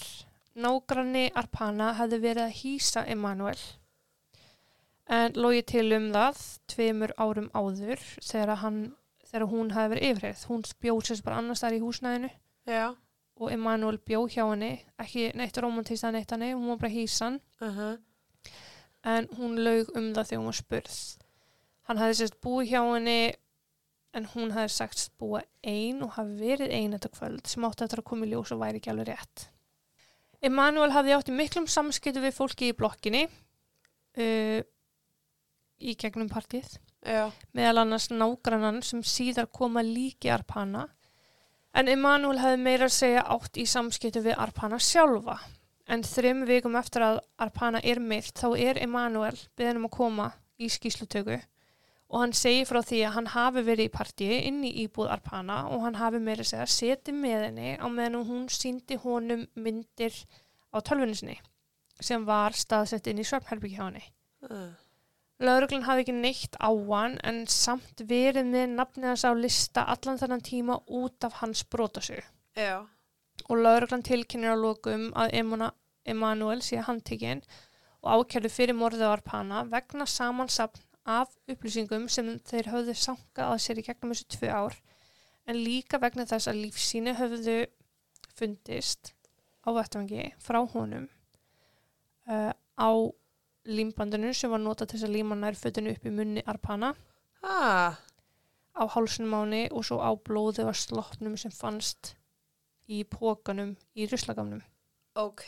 nágranni Arpana hefði verið að hýsa Emanuel en logi til um það tveimur árum áður þegar, hann, þegar hún hefði verið yfirreið. Hún bjóð sér bara annars þar í húsnæðinu já. og Emanuel bjóð hjá henni, ekki neitt romantist að neitt henni, hún var bara hýsan Uh en hún laug um það þegar hún var spurð. Hann hefði sérst búið hjá henni en hún hefði sagt búa ein og hafi verið ein þetta kvöld sem átti að koma í ljós og væri ekki alveg rétt. Emanuel hafði átti miklum samskiptu við fólki í blokkinni uh, í gegnum partíð Já. meðal annars nágrannan sem síðar koma líki Arpana en Emanuel hefði meira að segja átt í samskiptu við Arpana sjálfa en þrim vikum eftir að Arpana er meilt þá er Emanuel beðin um að koma í skýslutöku og hann segir frá því að hann hafi verið í partíi inn í íbúð Arpana og hann hafi meira að segja setið með henni á meðan hún síndi honum myndir á tölvunni sinni sem var staðsett inn í henni. Uh. Lauruglan hafði ekki neitt á hann en samt verið með nafnið hans á lista allan þennan tíma út af hans brotasögu. Já. Og lauruglan tilkynir á lokum að Emanuel sé handtekinn og ákjörðu fyrir morðið á Arpana vegna samansapn af upplýsingum sem þeir höfðu sankað að sér í gegnum þessu tvö ár en líka vegna þess að lífsíni höfðu fundist á vettvangi frá honum uh, á límbandinu sem var notað til þess að líma nær fötinu upp í munni Arpana Ah, á hálsunum áni og svo á blóði og sloppnum sem fannst í pókanum í ruslagamnum. ok.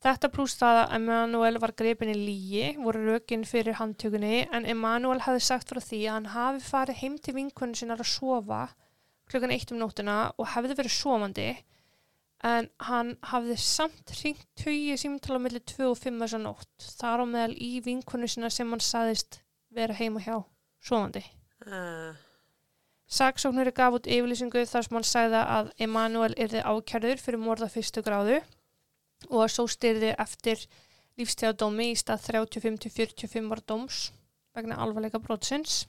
Þetta pluss það að Emanuel var greipin í lígi voru rökin fyrir handtökunni en Emanuel hafði sagt frá því að hann hafi farið heim til vinkunni sinnar að sofa klukkan eitt um nóttina og hefði verið sofandi en hann hafði samt hringt tugi símtala millir 2 og 5 þessa nótt þar á meðal í vinkunni sinnar sem hann saðist vera heima hjá sofandi. Uh. Saksóknuri gaf út yfirlýsingu þar sem hann sagði að Emanuel yrði ákjærður fyrir morða fyrstu gráðu og að svo styrði eftir lífstíðadómi í stað 35-45 var dóms vegna alvarleika brotsins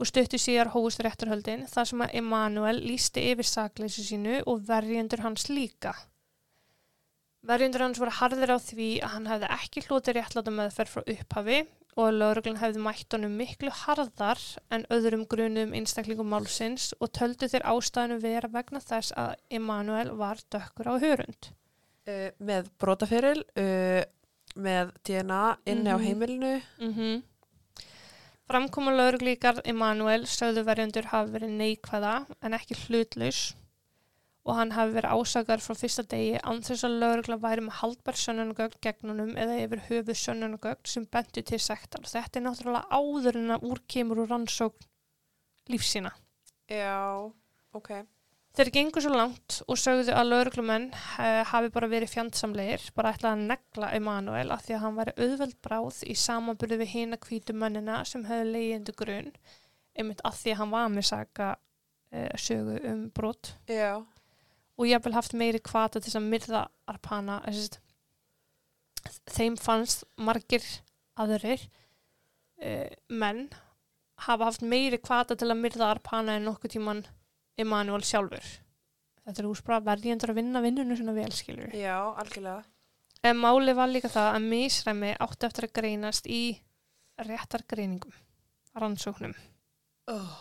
og stöttu síðar hófust réttarhöldin þar sem að Emanuel lísti yfir sakleysu sínu og verjendur hans líka. Verjendur hans voru harðir á því að hann hefði ekki hlutið réttláta meðferð frá upphafi og lauruglun hefði mætt honum miklu harðar en öðrum grunum einstaklingum málsins og töldu þeir ástæðinu vera vegna þess að Emanuel var dökkur á hörund. Uh, með brotaferill, uh, með DNA inni á Mhm. heimilinu. Mm Framkoma lauruglíkar Emanuel sögðu verjendur hafi verið neikvæða en ekki hlutlaus og hann hafi verið ásakar frá fyrsta degi án þess að laurugla væri með haldbar sönnunagögn gegn honum eða yfir höfuð sönnunagögn sem bentu til sektar. Þetta er náttúrulega áður en að úr kemur úr rannsókn lífsína. Já, ok. Þeir gengur svo langt og sögðu að lauruglumenn uh, hafi bara verið fjandsamlegir, bara ætlaði að negla Emanuel af því að hann væri auðveld bráð í samanburði við hina hvítu mönnina sem hefði leiðindu grunn, einmitt af því að hann var með saka uh, sögu um brot Já. og ég hef haft meiri kvata til að myrða Arpana. Þess, þeim fannst margir aðurir uh, menn hafa haft meiri kvata til að myrða Arpana en nokkuð tíman Emanuel sjálfur. Þetta er úr bara verðjendur að vinna vinnunum svona vel, skilur. Já, algjörlega. En máli var líka það að misræmi átti eftir að greinast í réttar greiningum, rannsóknum. Oh.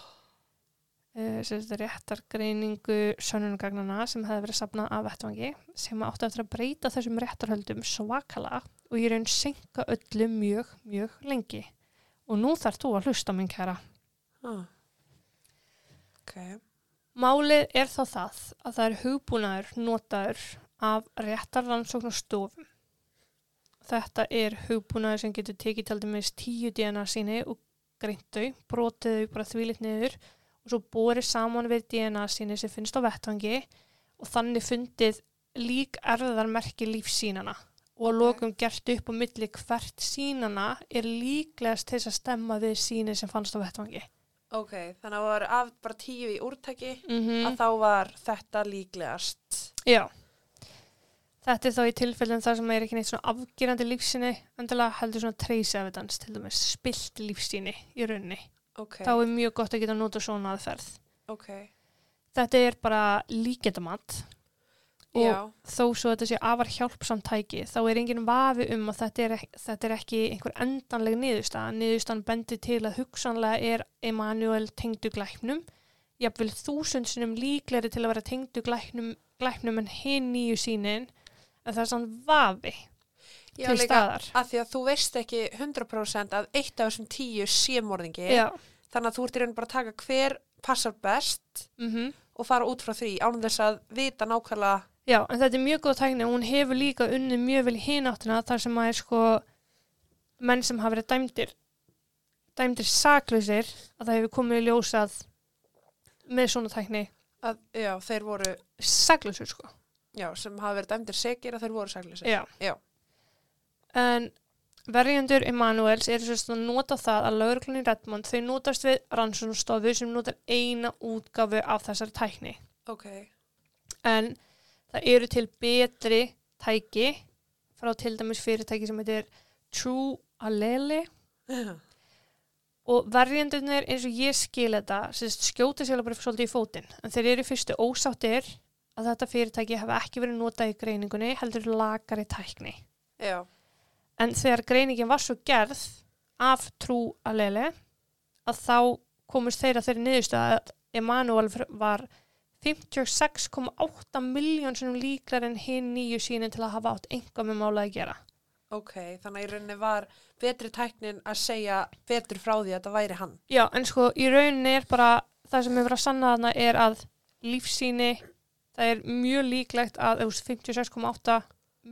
Uh, réttar greiningu sönnungagnana sem hefði verið sapnað af vettvangi sem átti eftir að breyta þessum réttarhöldum svakala og ég raun senka öllu mjög, mjög lengi. Og nú þarf þú að hlusta, minn kæra. Ah. Ok. Málið er þá það að það er hugbúnaður notaður af réttar rannsóknarstofum. Þetta er hugbúnaður sem getur tekið til dæmis tíu DNA síni og greint þau, brotið þau bara þvílitt niður og svo borið saman við DNA síni sem finnst á vettvangi og þannig fundið lík erðarmerki lífsínana og lokum gert upp á milli hvert sínana er líklegast til að stemma við síni sem fannst á vettvangi. Ok, þannig að það var af bara tíu í úrtaki mm að þá var þetta líklegast. Já. Þetta er þá í tilfellin þar sem er ekki neitt svona afgerandi lífsýni, endilega heldur svona trace evidence, til dæmis spilt lífsýni í rauninni. Ok, Þá er mjög gott að geta nota svona aðferð. ok, Þetta er bara líkendamatt og já, þó svo þetta sé afar hjálpsamt tæki, þá er enginn vafi um að þetta er, þetta er ekki einhver endanleg niðurstaða. Niðurstaðan bendir til að hugsanlega er Emanuel tengdu glæknum, jafnvel þúsundsunum líklegri til að vera tengdu glæknum, glæknum en hinn nýju sínin, en það er sann vafi já til líka staðar. að því að þú veist ekki 100% að eitt af þessum tíu sé morðingi. Já, Þannig að þú ert í raun bara að taka hver passar best mm og fara út frá því ánum þess að vita nákvæmlega. Já, en þetta er mjög góð tækni og hún hefur líka unnið mjög vel í hináttina þar sem að er sko menn sem hafa verið dæmdir dæmdir saklausir að það hefur komið í ljósað með svona tækni Að, já, þeir voru, saklausur sko. já, sem hafa verið dæmdir segir að þeir voru saglisir. Já. Já. En verjendur Emanuels eru sérst að nota það að lauruglunni Redmond þau notast við rannsóknstofu sem notar eina útgafu af þessari tækni. Ok, En það eru til betri tæki frá til dæmis fyrirtæki sem heitir True Allele og verjendurnir eins og ég skil þetta skjóta sér bara svolítið í fótinn. En þeir eru fyrstu ósáttir að þetta fyrirtæki hafa ekki verið notað í greiningunni heldur lagari tækni. Já, en þegar greiningin var svo gerð af True Allele að þá komust þeir að þeirri niðurstöð að Emanuel var 56,8 miljón sem líklar en hinn nýju sínin til að hafa átt einhvað með mála að gera. ok, þannig að í rauninni var betri tæknin að segja betur frá því að þetta væri hann. Já, en sko í rauninni er bara það sem hefur að sanna þarna er að lífsýni, það er mjög líklegt að þú veist, 56,8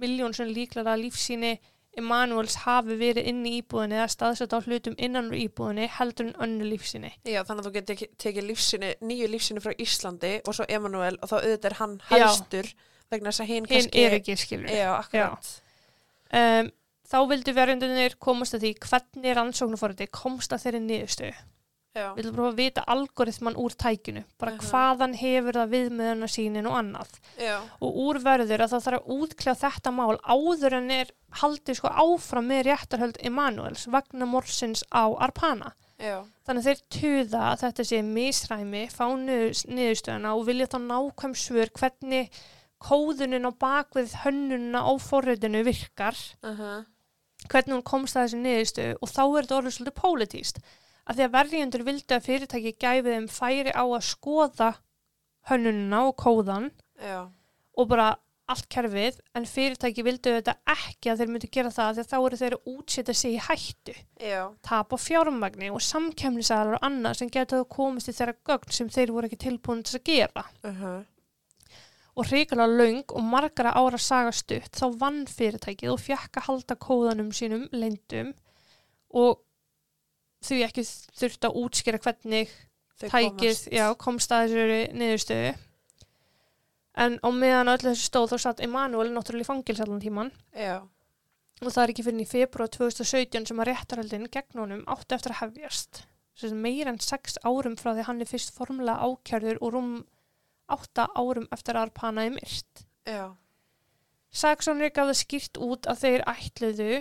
miljón sem líklar að lífsýni Emanuels hafi verið inn í íbúðinni eða staðsett á hlutum innan úr íbúðinni heldur en önnu lífsýni. Já, þannig að þú getur tekið lífsýni, nýju lífsýni frá Íslandi og svo Emanuel og þá auðvitað er hann Já. helstur vegna þess að hinn Hinn kannski... er ekki skilur. Já, akkurat. Um, þá vildu verjundunir komast að því hvernig rannsóknarforriti komst að þeirri niðurstöðu. Við viljum prófa að vita algoritman úr tækinu, bara Mhm. hvaðan hefur það við með hennar sínin og annað. já, Og úr verður að það þarf að útkljá þetta mál áður en er haldið sko áfram með réttarhöld Emanuels vagna morsins á Arpana. já, Þannig þeir tuða að þetta sé misræmi, fá niður- niðurstöðuna og vilja þá nákvæm svör hvernig kóðunin á bakvið hönnununa á forritinu virkar uh hvernig hún komst að þessu niðurstöðu og þá er þetta orðið svolítið pólitíst að því að verðjendur vildi að fyrirtæki gæfi þeim færi á að skoða hönnununa og kóðan já, og bara allt kerfið en fyrirtæki vildi þetta ekki að þeir myndu gera það því að þá eru þeir að útsetja sig í hættu. Já, tap á fjármagni og samkemnisalar og annað sem getur komist í þeirra gögn sem þeir voru ekki tilbúin til að gera. Uh og hrikalega löng og margara ára saga stutt þá vann fyrirtækið og fjekk að halda kóðanum sínum leyndum og því ekki þurft að útskýra hvernig þau tækið komast. já, komst að þessu niðurstöðu. En á meðan öllu þessu stóð þá satt Emanuel náttúrulega í fangils allan tíman Já, og það er ekki fyrir í februar 2017 sem að réttarhaldin gegn honum átti eftir að hefjast. Meir en sex árum frá því hann er fyrst formulega ákjörður og rúm átta árum eftir að Arpana er myrt. já, Saksónir gaf það skýrt út að þeir ætluðu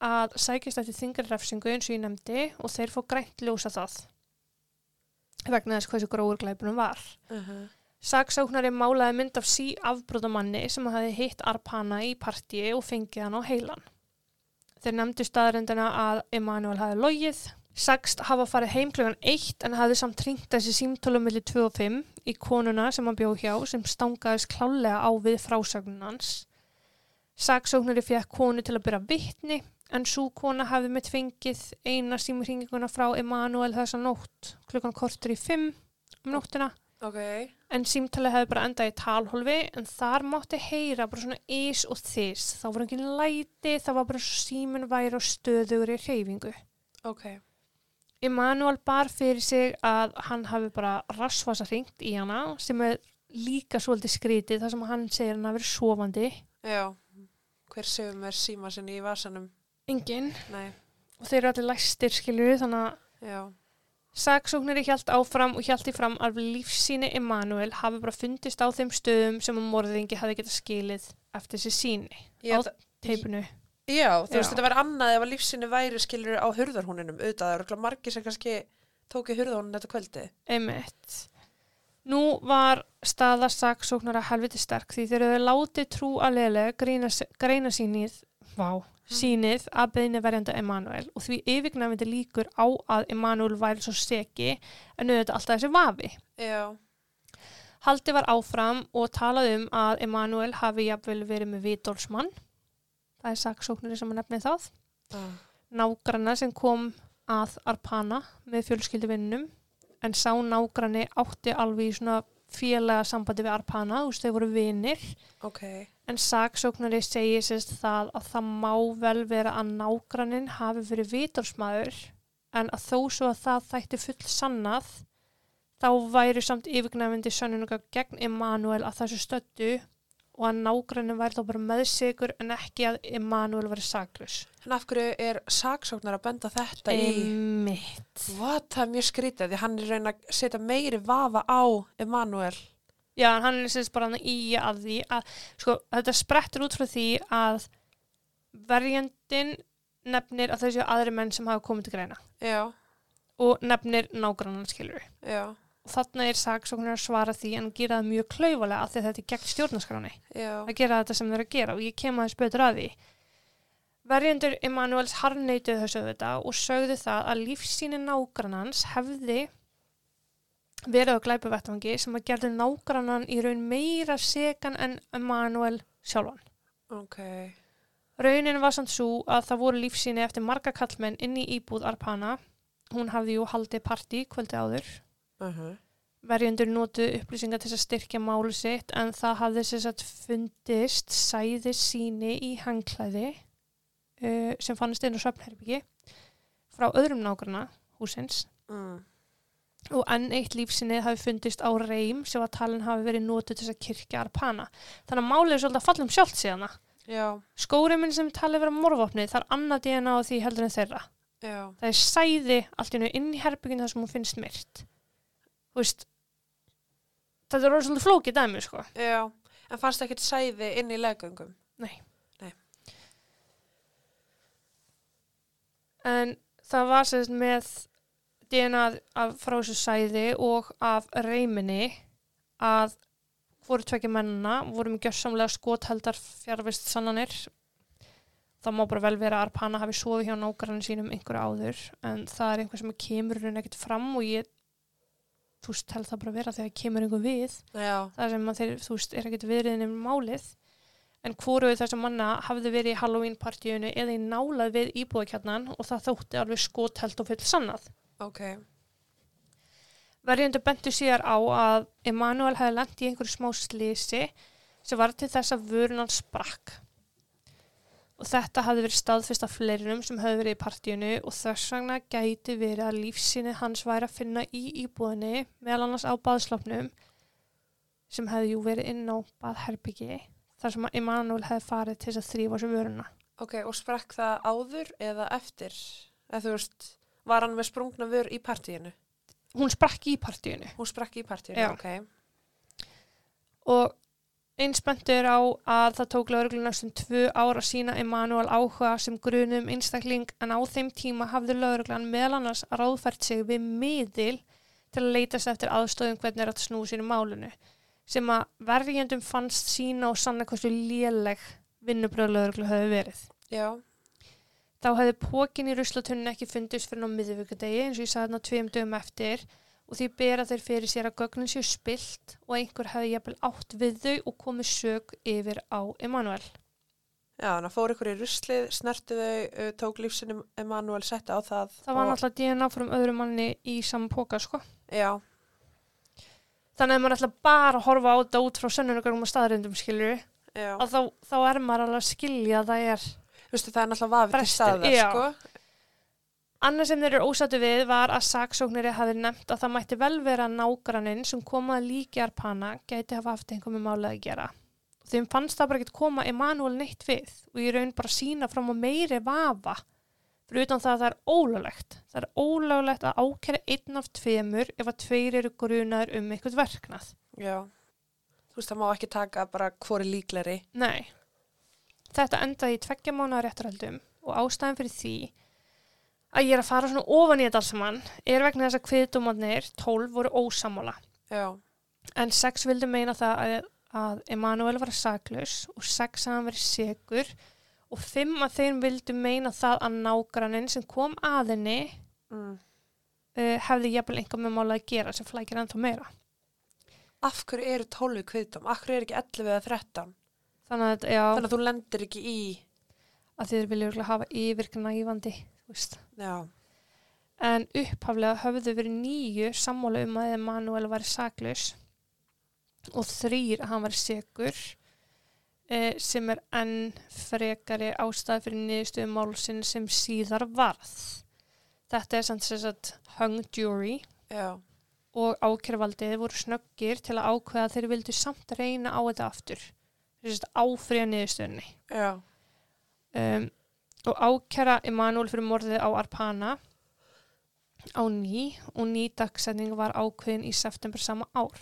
að sækist eftir þingri refsingu eins og ég nefndi og þeir fór grænt ljósa það vegna þess hversu gróður glæpunum var. uh Saksóknari málaði mynd af sí afbrótamanni sem hafi hitt Arpana í partíi og fengið hann á heilan. Þeir nefndu staðrendina að Emanuel hafi logið. Sagst hafa farið heim klukkan eitt en hafi samt ringt þessi símtölum millir 2 og 5 í konuna sem hann bjó hjá sem stangaðist klálega á við frásögnun hans. Saksóknari fekk konu til að byrja vitni en svo kona hafi mitt fengið eina símringinguna frá Emanuel þessa nótt klukkan kortur í 5 um nóttina. ok, En símtalið hefði bara endað í talhólfi en þar mátti heyra bara svona ís og þys. Það voru ekki læti, það var bara síminn væri á stöðugur í hreyfingu. ok, Emanuel bar fyrir sig að hann hafi bara rassvasa hringt í hana sem er líka svolítið skrítið þar sem hann segir hann hafi verið sofandi. já, hver séum er síma sinni í vasanum? Engin. Nei, Og þeir eru allir læstir skilur þannig að já, Saksóknari hjælt áfram og hjælt í fram að lífsýni Emanuel hafi bara fundist á þeim stöðum sem að morðingi hafi getað skilið eftir þessi síni Ég, á teipinu. já, þú veist, Já. þetta verður annað ef að lífsinni væri skilur á hurðarhúninum auðvitað, það eru margir sem kannski tóki hurðarhúnin þetta kvöldi. Einmitt. Nú var staða saksóknara helviti sterk því þeir eru látið trú að leðilega greina, greina sínið, vá, sínið að beðinu verjanda Emanuel og því yfirgnæfindi líkur á að Emanuel væri svo seki en auðvitað alltaf þessi vafi. Já, Haldi var áfram og talaði um að Emanuel hafi jafnvel verið með vitólsmann. Það er saksóknari sem að nefni það. uh, Nágranna sem kom að Arpana með fjölskylduvinnum en sá nágranni átti alveg í svona félaga sambandi við Arpana, þú veist, þau voru vinir. ok, En saksóknari segir sérst það að það má vel vera að nágrannin hafi verið vitólsmaður en að þó svo að það þætti full sannað þá væri samt yfirgnæfindi sönnunuga gegn Emanuel að þessu stöddu og að nágrannin væri þá bara meðsigur en ekki að Emanuel væri saklus. en af hverju er saksóknar að benda þetta í? Einmitt. What, það er mjög skrítið, því hann er reyna að setja meiri vafa á Emanuel. Já, hann er sérst bara í að því að, sko, þetta sprettur út frá því að verjandin nefnir að þessu aðri menn sem hafa komið til greina. Já, og nefnir nágrannan skilur já, og þarna er saksóknir að svara því en gera það mjög því að þetta er gegn stjórnarskráni já, að gera þetta sem þeir að gera. Og ég kem aðeins betur að því. Verjendur Emanuels harneituð þessu þetta og sögðu það að lífsýni nágrannans hefði verið á glæpavettvangi sem að gerði nágrannan í raun meira sekan en Emanuel sjálfan. ok, Raunin var samt svo að það voru lífsýni eftir marga kallmenn inn í íbúð Arpana. Hún hafði jú haldið partí kvöldi áður. uh Verjendur notuðu upplýsingar til að styrkja málu sitt en það hafði sér satt fundist sæði síni í hangklæði uh, sem fannist inn á söfnherbyggi frá öðrum nágrana húsins mm. Og enn eitt lífsinnið hafi fundist á reym sem að talin hafi verið notuð til þess að kirkja arpana. Þannig að málið er svolítið að falla um sjálft síðana. já, Skóreiminn sem talið vera morvopnið þar annað DNA á því heldur en þeirra. já, Það er sæði allt í hennu inn í herbygginu þar sem hún finnst myrt. Þú veist, þetta er orðið svolítið flókið dæmi, sko. já, en fannst ekkert sæði inn í leggöngum? En það var sérst með DNA af frá þessu sæði og af reyminni að voru tvekja mennina, voru með gjörsamlega skotheldar fjárvist sannanir. Það má bara vel vera að Arpana hafi sofið hjá nágrannin sínum einhverju áður en það er einhver sem kemur henni ekkert fram og ég, þú veist, held það bara vera þegar kemur einhver við. Já, Það sem þeir, þú veist, er ekkert viðriðin um málið. En hvoruð þess að manna hafði verið í Halloween-partíunu eða í nálað við íbúðakjarnan og það þótti alveg skotheld og full sannað. Ok, Verjendur bentu síðar á að Emanuel hefði lent í einhverju smá slísi sem var til þess að vörun hans sprakk. Og þetta hafði verið staðfist af fleirinum sem hefði verið í partíunu og þess vegna gæti verið að lífsýni hans væri að finna í íbúðinni meðal annars á baðslopnum sem hefði jú verið inn á baðherbyggi þar sem Emanuel hefði farið til þess að þrýfa sér vöruna. ok, og sprakk það áður eða eftir? Eða þú veist, var hann með sprungna vör í partíinu? Hún sprakk í partíunu. Hún sprakk í partíinu, Já. ok. og einspendur á að það tók lauruglun næstum tvö ár að sína Emanuel áhuga sem grunum einstakling en á þeim tíma hafði lauruglan meðal annars ráðfært sig við miðil til að leitast eftir aðstöðum hvernig er að snúi sínu málunu sem að verjendum fannst sína og sanna hversu léleg vinnubröð lauruglu hefði verið. Já, Þá hefði pókin í ruslatunni ekki fundist fyrir ná miðvíkudegi eins og ég sagði þarna tveim dögum eftir og því bera þeir fyrir sér að gögnin séu spilt og einhver hefði jafnvel átt við þau og komið sög yfir á Emanuel. já, þannig að fór ykkur í ruslið, snertu þau, tók lífsinn Emanuel setti á það. Það var náttúrulega DNA frá öðru manni í saman póka, sko. Já, Þannig að maður ætla bara að horfa á þetta út frá sönnunugöngum og staðrindum, skilur já. að þá, þá er maður alveg að skilja að það er Veist, það er náttúrulega vafið til já. sko. Annað sem þeir eru ósattu við var að saksókniri hafi nefnt að það mætti vel vera nágranninn sem kom að líki Arpana gæti hafa haft einhver með málið að gera. Þeim fannst það bara ekki koma Emanuel neitt við og ég raun bara sína fram á meiri vafa fyrir utan það að það er ólöglegt það er ólöglegt að ákæra einn af tveimur ef að tveir eru grunar um eitthvað verknað Já. Þú veist, það má ekki taka bara hvori líkleri. Nei. Þetta endaði í tveggja mánuða réttarhaldum og ástæðan fyrir því að ég er að fara svona ofan í þetta alls saman er vegna þess að kviðdómanir 12 voru ósamála Já. en 6 vildu meina það að, að Emanuel var saklaus og 6 að hann verið segur og 5 að þeim vildu meina það að nágrannin sem kom að henni Mm. uh, hefði jafnvel einhver með mála að gera sem flækir ennþá meira. Af hverju eru 12 kviðdóm? Af hverju eru ekki 11 eða 13? Þannig að, já, Þannig að þú lendir ekki í... að þið vilja hafa veist. Já. En upphaflega höfðu verið nýju sammála um að Emanuel væri saklaus og þrýr að hann væri segur eh, sem er enn frekari ástæði fyrir niðurstöðum málsinn sem síðar varð. Þetta er samt sem sagt hung jury Já. og ákjærvaldið voru snöggir til að ákveða þeir vildu samt reyna á þetta aftur. Áfriða niðurstöðunni. Um, og ákjara Emanuel fyrir morðið á Arpana á ný og ný dagsetning var ákveðin í september sama ár.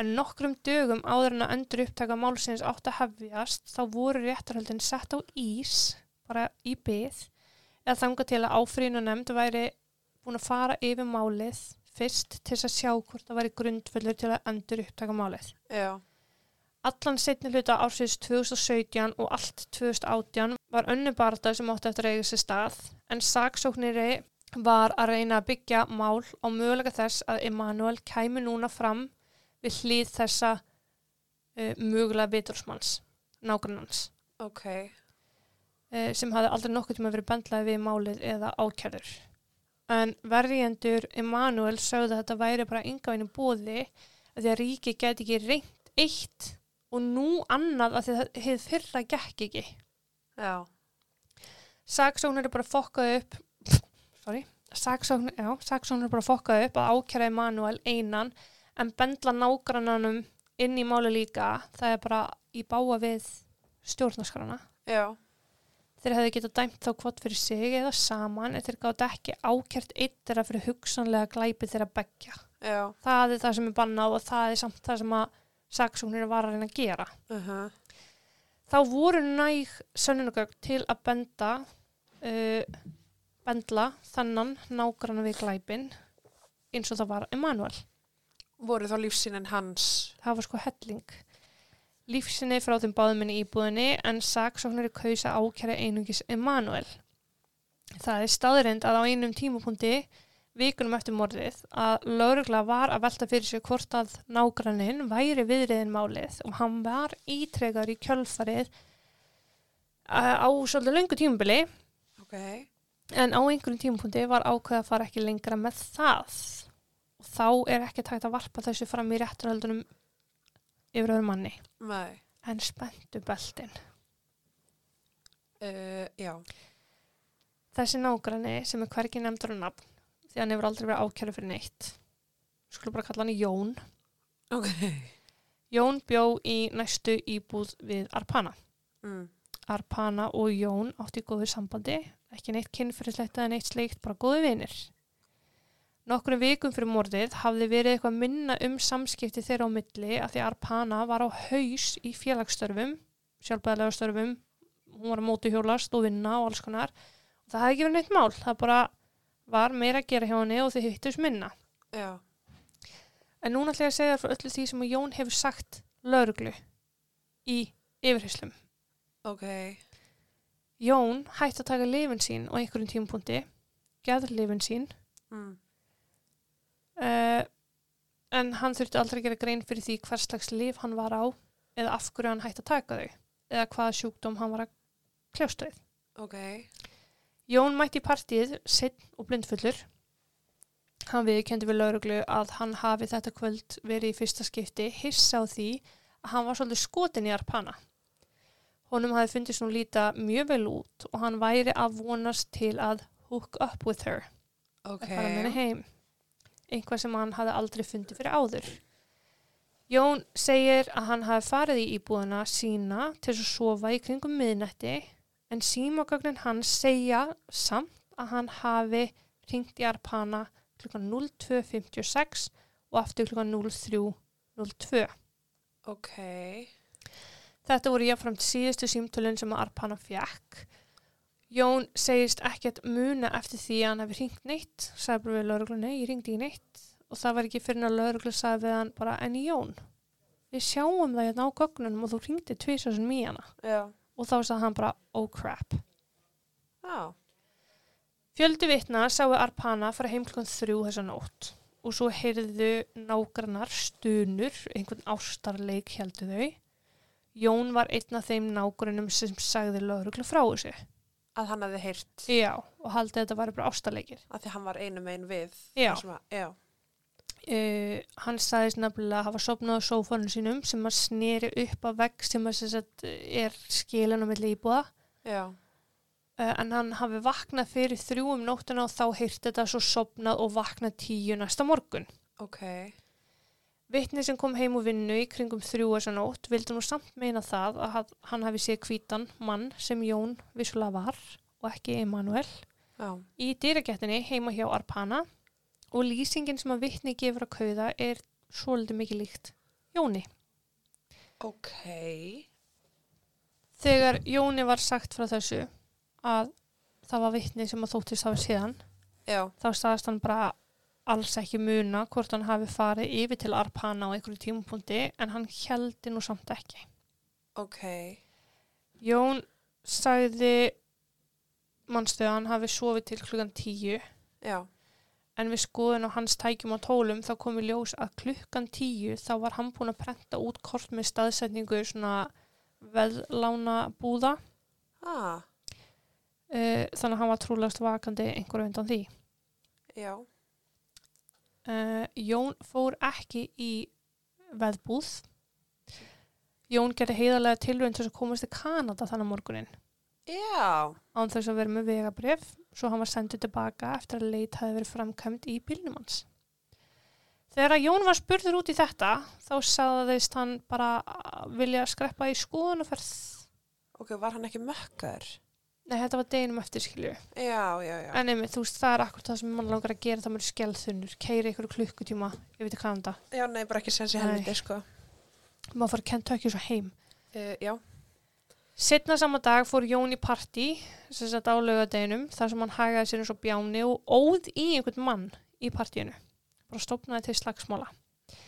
En nokkrum dögum áður en að endur upptaka málsins átt að hefjast þá voru réttarhöldin sett á ís, bara í byð, eða þanga til að áfrínu nefnd væri búin að fara yfir málið fyrst til að sjá hvort það væri grundfullur til að endur upptaka málið. Já. Allan setni hluta ársins 2017 og allt 2018 var önnu barða sem átti eftir að eiga sér stað en saksókniri var að reyna að byggja mál á mögulega þess að Emanuel kæmi núna fram við hlýð þessa uh, mögulega vitursmanns, nágrannans, Ok. uh, sem hafði aldrei nokkuð tíma verið bendlaði við málið eða ákjærður. En verjendur Emanuel sögðu að þetta væri bara yngavinu bóði að því að ríki geti ekki reynt eitt og nú annað að þið fyrra gekk ekki. Já. Saksóknir er bara fokkað upp sorry, saksóknir, já, saksóknir er bara fokkað upp að ákjæra Emanuel einan en bendla nágrannanum inn í máli líka, það er bara í báa við stjórnarskrana. Já. Þeir hefðu getað dæmt þá hvort fyrir sig eða saman en þeir gátt ekki ákjært eitt þeirra fyrir hugsanlega glæpi þeirra begja. Já. Það er það sem er bannað og það er samt það sem að saksóknir var að reyna að gera. Uh Þá voru næg sönnunagögn til að benda, uh, bendla þannan nágranna við glæpin eins og það var Emanuel. Voru þá lífsýnin hans? Það var sko helling. Lífsinni frá þeim báðuminni íbúðinni en saksóknari kausa ákjæra einungis Emanuel. Það er staðrind að á einum tímapunkti vikunum eftir morðið að laurugla var að velta fyrir sig hvort að nágranninn væri viðriðin málið og hann var ítrekar í kjölfarið uh, á svolítið löngu tímabili Ok. en á einhverjum tímapunkti var ákveð að fara ekki lengra með það og þá er ekki tægt að varpa þessu fram í rétturhaldunum yfir öðrum manni Nei. en spenntu beltin. Uh, já. Þessi nágranni sem er hvergi nefndur á nafn því hann hefur aldrei verið ákjæru fyrir neitt. Skulum bara kalla hann Jón. Ok. Jón bjó í næstu íbúð við Arpana. Mm. Arpana og Jón átti í góðu sambandi, ekki neitt kynfyrirslegt eða neitt sleikt, bara góðu vinir. Nokkrum vikum fyrir morðið hafði verið eitthvað minna um samskipti þeirra á milli að því Arpana var á haus í félagsstörfum, sjálfbæðilega störfum, hún var að móti hjólast og vinna og alls konar. Og það hafði ekki verið neitt mál, það bara var meira að gera hjá henni og þau hittust minna. Já. En núna ætla ég að segja þér frá öllu því sem Jón hefur sagt lauruglu í yfirhyslum. Ok. Jón hætti að taka lifin sín á einhverjum tímapunkti, geður lifin sín, Mm. uh, en hann þurfti aldrei að gera grein fyrir því hvers slags lif hann var á eða af hverju hann hætti að taka þau eða hvaða sjúkdóm hann var að kljásta við. Ok. Jón mætti í partíið sinn og blindfullur. Hann viðkendi við lauruglu að hann hafi þetta kvöld verið í fyrsta skipti hissa á því að hann var svolítið skotin í Arpana. Honum hafi fundist hún líta mjög vel út og hann væri að vonast til að hook up with her, Ok. að fara henni heim. Einhvað sem hann hafi aldrei fundið fyrir áður. Jón segir að hann hafi farið í íbúðuna sína til að sofa í kringum miðnætti en símagögnin hans segja samt að hann hafi ringt í Arpana klukkan 02.56 og aftur klukkan 03.02. Ok. Þetta voru jáfnframt síðustu símtölinn sem Arpana fjekk. Jón segist ekkert muna eftir því að hann hefði ringt neitt, sagði bara við lauruglu, nei, ég ringdi ekki neitt og það var ekki fyrir að lauruglu sagði við hann bara, en Jón, við sjáum það hérna á gögnunum og þú ringdi tvísasun í hana Já. Og þá sagði hann bara, oh crap. Já. Fjöldi vitna sáu Arpana fara heim klukkan þrjú þessa nótt og svo heyrðu nágrannar stunur, einhvern ástarleik heldu þau. Jón var einn af þeim nágrannum sem sagði lauruglu frá þessu. Að hann hefði heyrt Já, og haldið að þetta væri bara ástarleikir. að því hann var einu megin við. Já. að, já. Uh, hann sagðist nefnilega að hafa sopnað á sófanum sínum sem að sneri upp að vegg sem að sagt, er skilin á milli íbúða. Já. Uh, en hann hafi vaknað fyrir þrjú um nóttina og þá heyrti þetta svo sopnað og vaknað tíu næsta morgun. Ok. Vittni sem kom heim úr vinnu í kringum þrjú þessa nótt vildi nú samt meina það að hann hafi séð hvítan mann sem Jón vissulega var og ekki Emanuel Já. í dýragettinni heima hjá Arpana og lýsingin sem að vittni gefur að kauða er svolítið mikið líkt Jóni. Ok. Þegar Jóni var sagt frá þessu að það var vittni sem að þóttist hafa síðan Já. þá staðast hann bara alls ekki muna hvort hann hafi farið yfir til Arpana á einhverju tímapunkti en hann heldi nú samt ekki. Ok. Jón sagði mannstu að hann hafi sofið til klukkan tíu Já. En við skoðun á hans tækjum á tólum þá kom í ljós að klukkan tíu þá var hann búin að prenta út kort með staðsetningu svona veðlána búða Ah. uh, þannig að hann var trúlegast vakandi einhverju undan því. Já. Uh, Jón fór ekki í veðbúð. Jón gerði heiðarlega tilrönd til þess að komast til Kanada þannig morgunin Já. án þess að vera með vegabrif svo hann var sendið tilbaka eftir að leit hafi verið framkvæmt í bílnum hans. Þegar að Jón var spurður út í þetta þá sagðist hann bara vilja skreppa í skoðunaferð. Ok, var hann ekki mökkar? Nei, þetta var deginum eftir skilju. Já, já, já. En einmitt, þú veist, það er akkur það sem mann langar að gera það með skellþunnur, keiri ykkur klukkutíma yfir til Kanada. Já, nei, bara ekki sens í Nei. helviti, sko. Má fara að Kentucky svo heim. Uh, já. Setna sama dag fór Jón í partí, sem sagt á laugadeginum, þar sem hann hagaði sér eins og bjáni og óð í einhvern mann í partíinu. Bara stopnaði til slagsmála.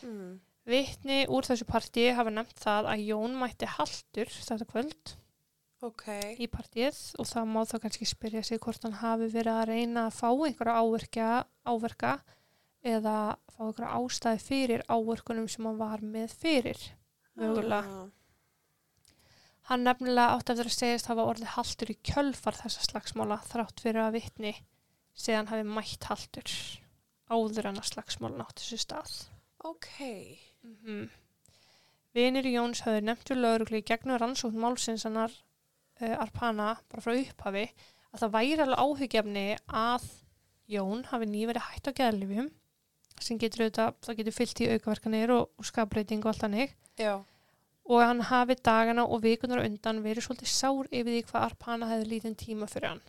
Mm. Vitni úr þessu partí hafa nefnt það að Jón mætti haldur þetta kvöld Ok. í partíið og það má þá kannski spyrja sig hvort hann hafi verið að reyna að fá einhverja áverka, áverka eða fá einhverja ástæði fyrir áverkunum sem hann var með fyrir. Mögulega. Ah. Hann nefnilega átti eftir að segjast hafa orðið haldur í kjölfar þessa slagsmála þrátt fyrir að vitni hann hafi mætt haldur áður en að slagsmálun átti þessu stað. Ok. Mm -hmm. Vinir Jóns höfðu nefnt við laurugli í gegnum rannsókn málsins hannar uh, Arpana bara frá upphafi að það væri alveg áhugjefni að Jón hafi nýverið hætt á geðlifjum sem getur auðvitað, það getur fyllt í aukaverkanir og, og skapbreyting og allt hannig Já. Og hann hafi dagana og vikunar undan verið svolítið sár yfir því hvað Arpana hefði lítinn tíma fyrir hann.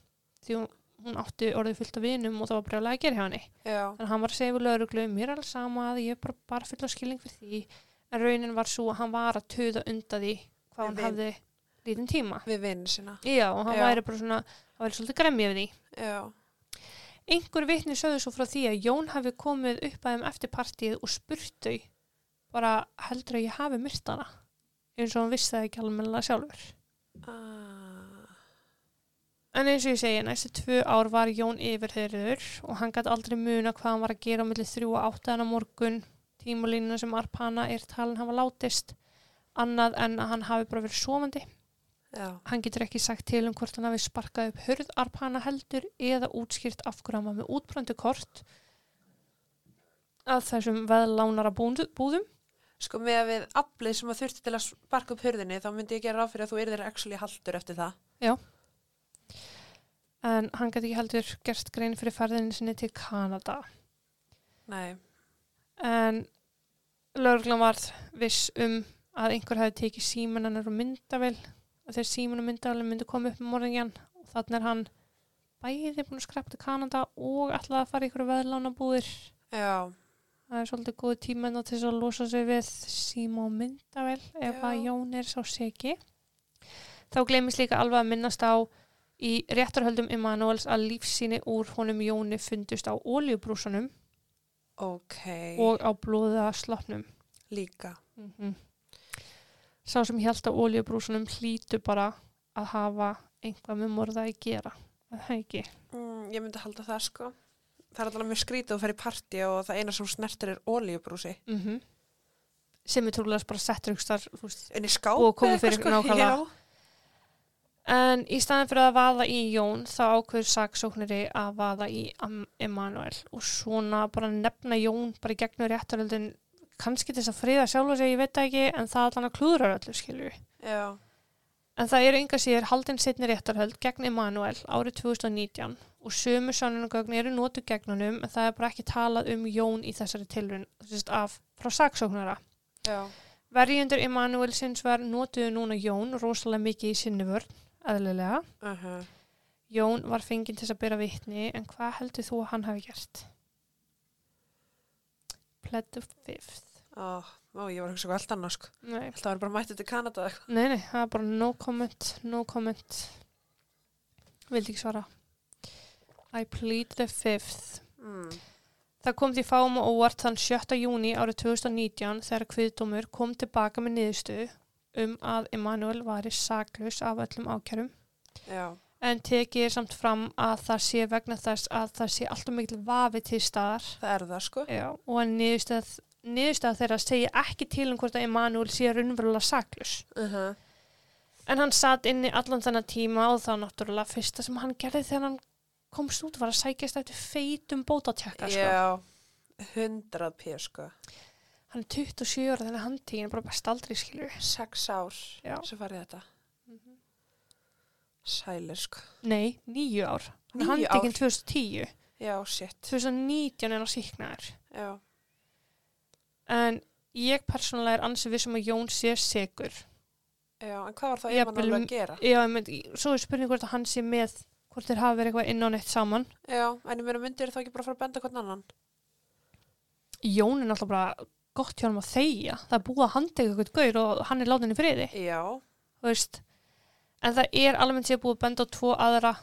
Því hún, hún átti orðið fyllt af vinum og það var brjálega að gera hjá Já. en hann var að segja við lauruglu mér er alveg sama að ég er bara, bara full á skilning fyrir því. En raunin var svo að hann var að töða undan því hvað hann hafði lítinn tíma. Við vinn sína. já og hann væri bara svona hann væri svolítið gremmið við því. Já. einhver vitni sögðu svo frá því að Jón hafi komið upp að þeim eftir partíið og spurt þau bara heldur að ég hafi myrt hana eins og hann vissi það ekki almennilega sjálfur Ah. En eins og ég segi, næstu tvö ár var Jón yfirheyrður og hann gæti aldrei muna hvað hann var að gera á milli þrjú og átta en á morgun tímulínuna sem Arpana er talin hafa látist annað en að hann hafi bara verið sofandi. Já. Hann getur ekki sagt til um hvort hann hafi sparkað upp hörð Arpana heldur eða útskýrt af hverju hann var með útbröndu kort að þessum veðlánara búðum. Sko með að við aflið sem að þurfti til að sparka upp hurðinni þá myndi ég gera ráð fyrir að þú yrðir actually haldur eftir það. En hann gæti ekki heldur gerst grein fyrir ferðinni sinni til Kanada. Nei. en lauruglan var viss um að einhver hefði tekið símanannar og myndavel og þegar síman og myndavel myndi koma upp um morðingjan og þannig er hann bæði búin að skreppa til Kanada og ætlaði að fara í ykkur veðlánabúðir. Já, Það er svolítið góð tíma til þess að losa sig við síma og myndavel ef Já. að Jón er sá seki. Þá gleymist líka alveg að minnast á í réttarhöldum Immanuels að lífsýni úr honum Jóni fundust á oljubrúsanum ok, og á blóða slopnum. líka. Mm Sá sem hjælt á oljubrúsanum hlýtu bara að hafa einhvað með morða að gera. Er Það ekki. Mm, ég myndi halda það sko. Það er alltaf mjög skrítið að fara í partí og það eina sem snertir er olíubrúsi. Mm Sem er trúlega bara settur í skáp Og komið fyrir nákvæmlega. Já. En í staðin fyrir að vaða í Jón þá ákveður saksókniri að vaða í Emmanuel og svona bara nefna Jón bara í gegnum réttaröldin kannski þess að friða sjálfa sig, ég veit ekki en það allan að klúðrar öllu skilju. En það eru enga síður haldin setni réttarhöld gegn Emmanuel árið 2019 og sömu sannunagögn eru notu gegnunum en það er bara ekki talað um Jón í þessari tilrun af frá saksóknara. Verjundur Emmanuel sinns var notuðu núna Jón rosalega mikið í sinni vörn, eðlilega. Uh Jón var fenginn til að byrja vitni en hvað heldur þú að hann hafi gert? Pled the fifth. Ó, ó, ég var hugsa hvað allt annað. Nei, Það var bara mættið til Kanada nei, nei, það er bara no comment, no comment. Vildi ekki svara. I plead the fifth. Mm. Það kom því fáum og óvart þann 7. júni árið 2019 þegar kviðdómur kom tilbaka með niðurstöðu um að Emanuel væri saklaus af öllum ákjærum Já. en tekið samt fram að það sé vegna þess að það sé alltaf mikil vafi til staðar Það er það sko. Já, og að niðurstað, þeirra segja ekki til um hvort að Emanuel sé raunverulega saklaus Uh en hann satt inni allan þennan tíma og það náttúrulega fyrsta sem hann gerði þegar hann komst út var að sækjast eftir feitum bótatjekka sko. Já. 100 p sko. hann er 27 ára þannig að hann tíðin bara best aldrei skilur 6 ár Já. sem farið þetta. Sælir sko. Nei, nýju ár hann Níu handtekinn ár? 2010 Já, shit. 2019 er hann síknaður Já. en ég persónulega er ansið vissum að Jón sé segur Já, en hvað var það Emanuel um- að gera? Já, mynd, svo er spurning hvort að hann sé með hvort þeir hafa verið eitthvað inn á neitt saman Já, en ég meina myndir það ekki bara fara að benda hvern annan? Jón er náttúrulega bara gott hjá hann að þegja það er búið að handega eitthvað gaur og hann er látin í friði Já. veist en það er almennt sér búið að benda á tvo aðra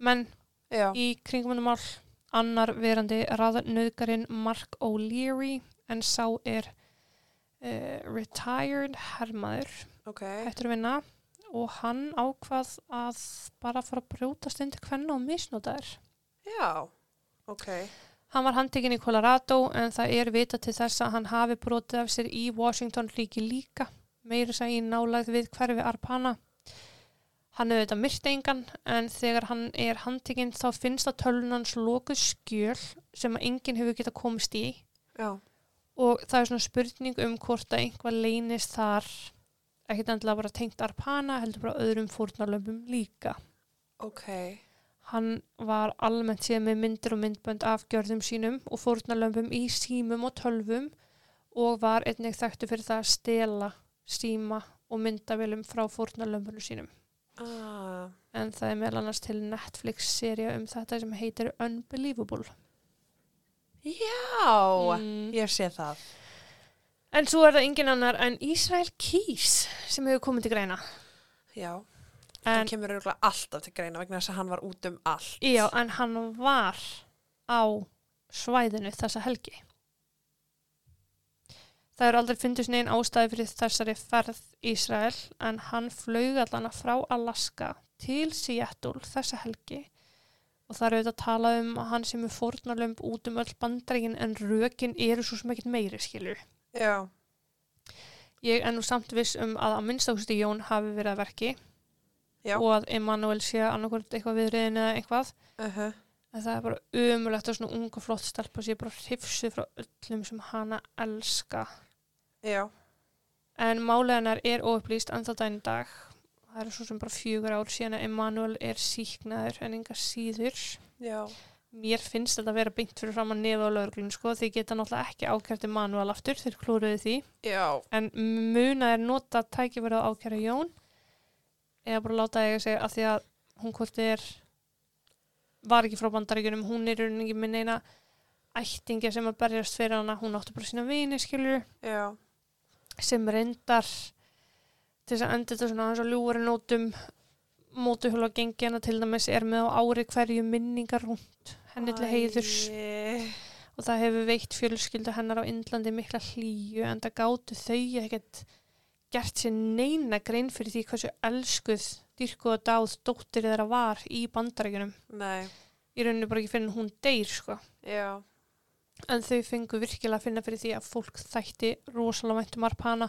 menn Já. í kringum hann mál annar verandi raðnöðgarinn Mark O'Leary en sá er uh, retired hermaður Ok. hættur að vinna og hann ákvað að bara fara að brjótast indi hvenna og misnóta þær Já. Ok. Hann var handtekinn í Colorado en það er vita til þess að hann hafi brotið af sér í Washington ríki líka, meira að í nálægð við hverfi Arpana. Hann hefur þetta myrt engan en þegar hann er handtekinn þá finnst að tölunans lokuð skjöl sem að enginn hefur getað komist í Já. og það er svona spurning um hvort að einhvað leynist þar ekkert endilega bara tengt Arpana heldur bara öðrum fórnarlöfum líka. Ok. Hann var almennt séð með myndir og myndbönd af gjörðum sínum og fórnarlömpum í símum og tölvum og var einnig þekktu fyrir það að stela síma og myndavélum frá fórnarlömpunum sínum. Ah. En það er meðal annars til Netflix-serja um þetta sem heitir Unbelievable. Já. Mm. Ég sé það. En svo er það engin annar en Ísrael Keys sem hefur komið til greina. Já. Það kemur örgulega alltaf til greina vegna þess að hann var út um allt. já, en hann var á svæðinu þessa helgi. Það eru aldrei fundist neginn ástæði fyrir þessari ferð Ísrael en hann flög allana frá Alaska til Seattle þessa helgi og það eru auðvitað að tala um að hann sem er fórnarlömb út um öll bandreikin en rökin eru svo sem ekkert meiri skilur. Já. Ég er nú samt viss um að að minnstakusti Jón hafi verið að verki Já. og að Emanuel sé annarkvöld eitthvað viðriðin eða eitthvað Uh -huh. en það er bara umulegt að svona unga flott stelpa sé bara hrifsuð frá öllum sem hana elska Já. en málið hennar er óupplýst ennþá dæn í dag það eru svo sem bara fjögur ár síðan að Emanuel er síknaður en enga síður Já. Mér finnst þetta að vera beint fyrir fram að nefa á lauruglun sko því geta náttúrulega ekki ákært Emanuel aftur þeir klúruðu því. Já. en muna er nota að ákæra Jón? Eða bara láta eiga sig að því að hún hvort er var ekki frá bandaríkjunum hún er ekki með neina ættingja sem að berjast fyrir hana hún átti bara sína vini skilur Já, sem reyndar til þess að enda þetta svona aðeins á ljúari nótum mótuhjóla gengi hana til dæmis er með á ári hverju minningar húnt henni til heiðurs. Og það hefur veitt fjölskyldu hennar á Indlandi mikla hlýju en það gátu þau ekkert gert sér neina grein fyrir því hversu elskuð dýrkuð og dáð dóttir þeirra var í bandaríkjunum. Nei, í rauninu bara ekki fyrir hún deyr sko. Já, en þau fengu virkilega að finna fyrir því að fólk þætti rosalega væntum arpana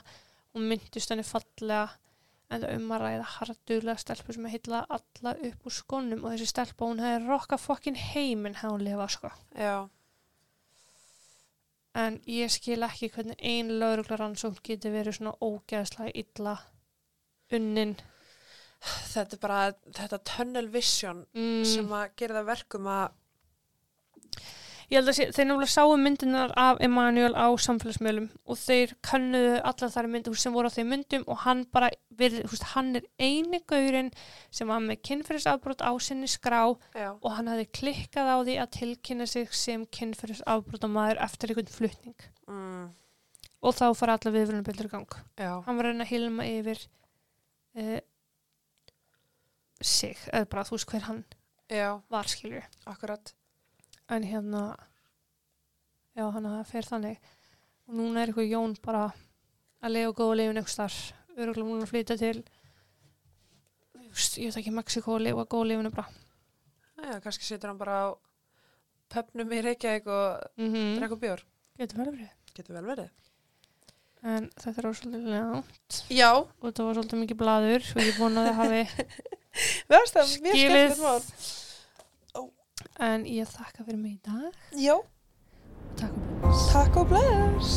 og myndist henni fallega en það um að ræða hardulega stelpu sem heitla alla upp úr skónum og þessi stelpa hún hefði rokka fokkin heiminn hefði hún lifa sko. Já, en ég skil ekki hvernig ein lauruglar rannsókn getur verið svona ógeðslega illa unnin. Þetta er bara þetta tunnel vision mm, sem að gera það verkum að ég held að sé, þeir náttúrulega sáu myndinar af Emanuel á samfélagsmiðlum og þeir kannuðu allar þar myndir sem voru á þeim myndum og hann bara verið, húst, hann er eini gaurinn sem var með kynferðisafbrot á sinni skrá já, og hann hafði klikkað á því að tilkynna sig sem kynferðisafbrotamæður eftir einhvern flutning. Mm, og þá fara allar viðvörunarbildur í gang. Já, hann var reyna að hilma yfir uh, sig, eða bara þú veist hver hann já, var skilur akkurat en hérna já hann að það fer þannig. Og núna er eitthvað Jón bara að lega góða lifin eitthvað starf öruglega múin að flytja til veist, ég veit ekki Mexiko og lifa góða lifinu bara. Já, kannski situr hann bara á pöpnum í Reykjavík og mm -hmm. drekku bjór. Getur verið verið. Getur vel verið. En þetta er ósvöldið langt. Já, og þetta var svolítið mikið blaður og ég vona að hafi Skilið. En ég þakka fyrir mig í dag. Já, og takk fyrir takk og bless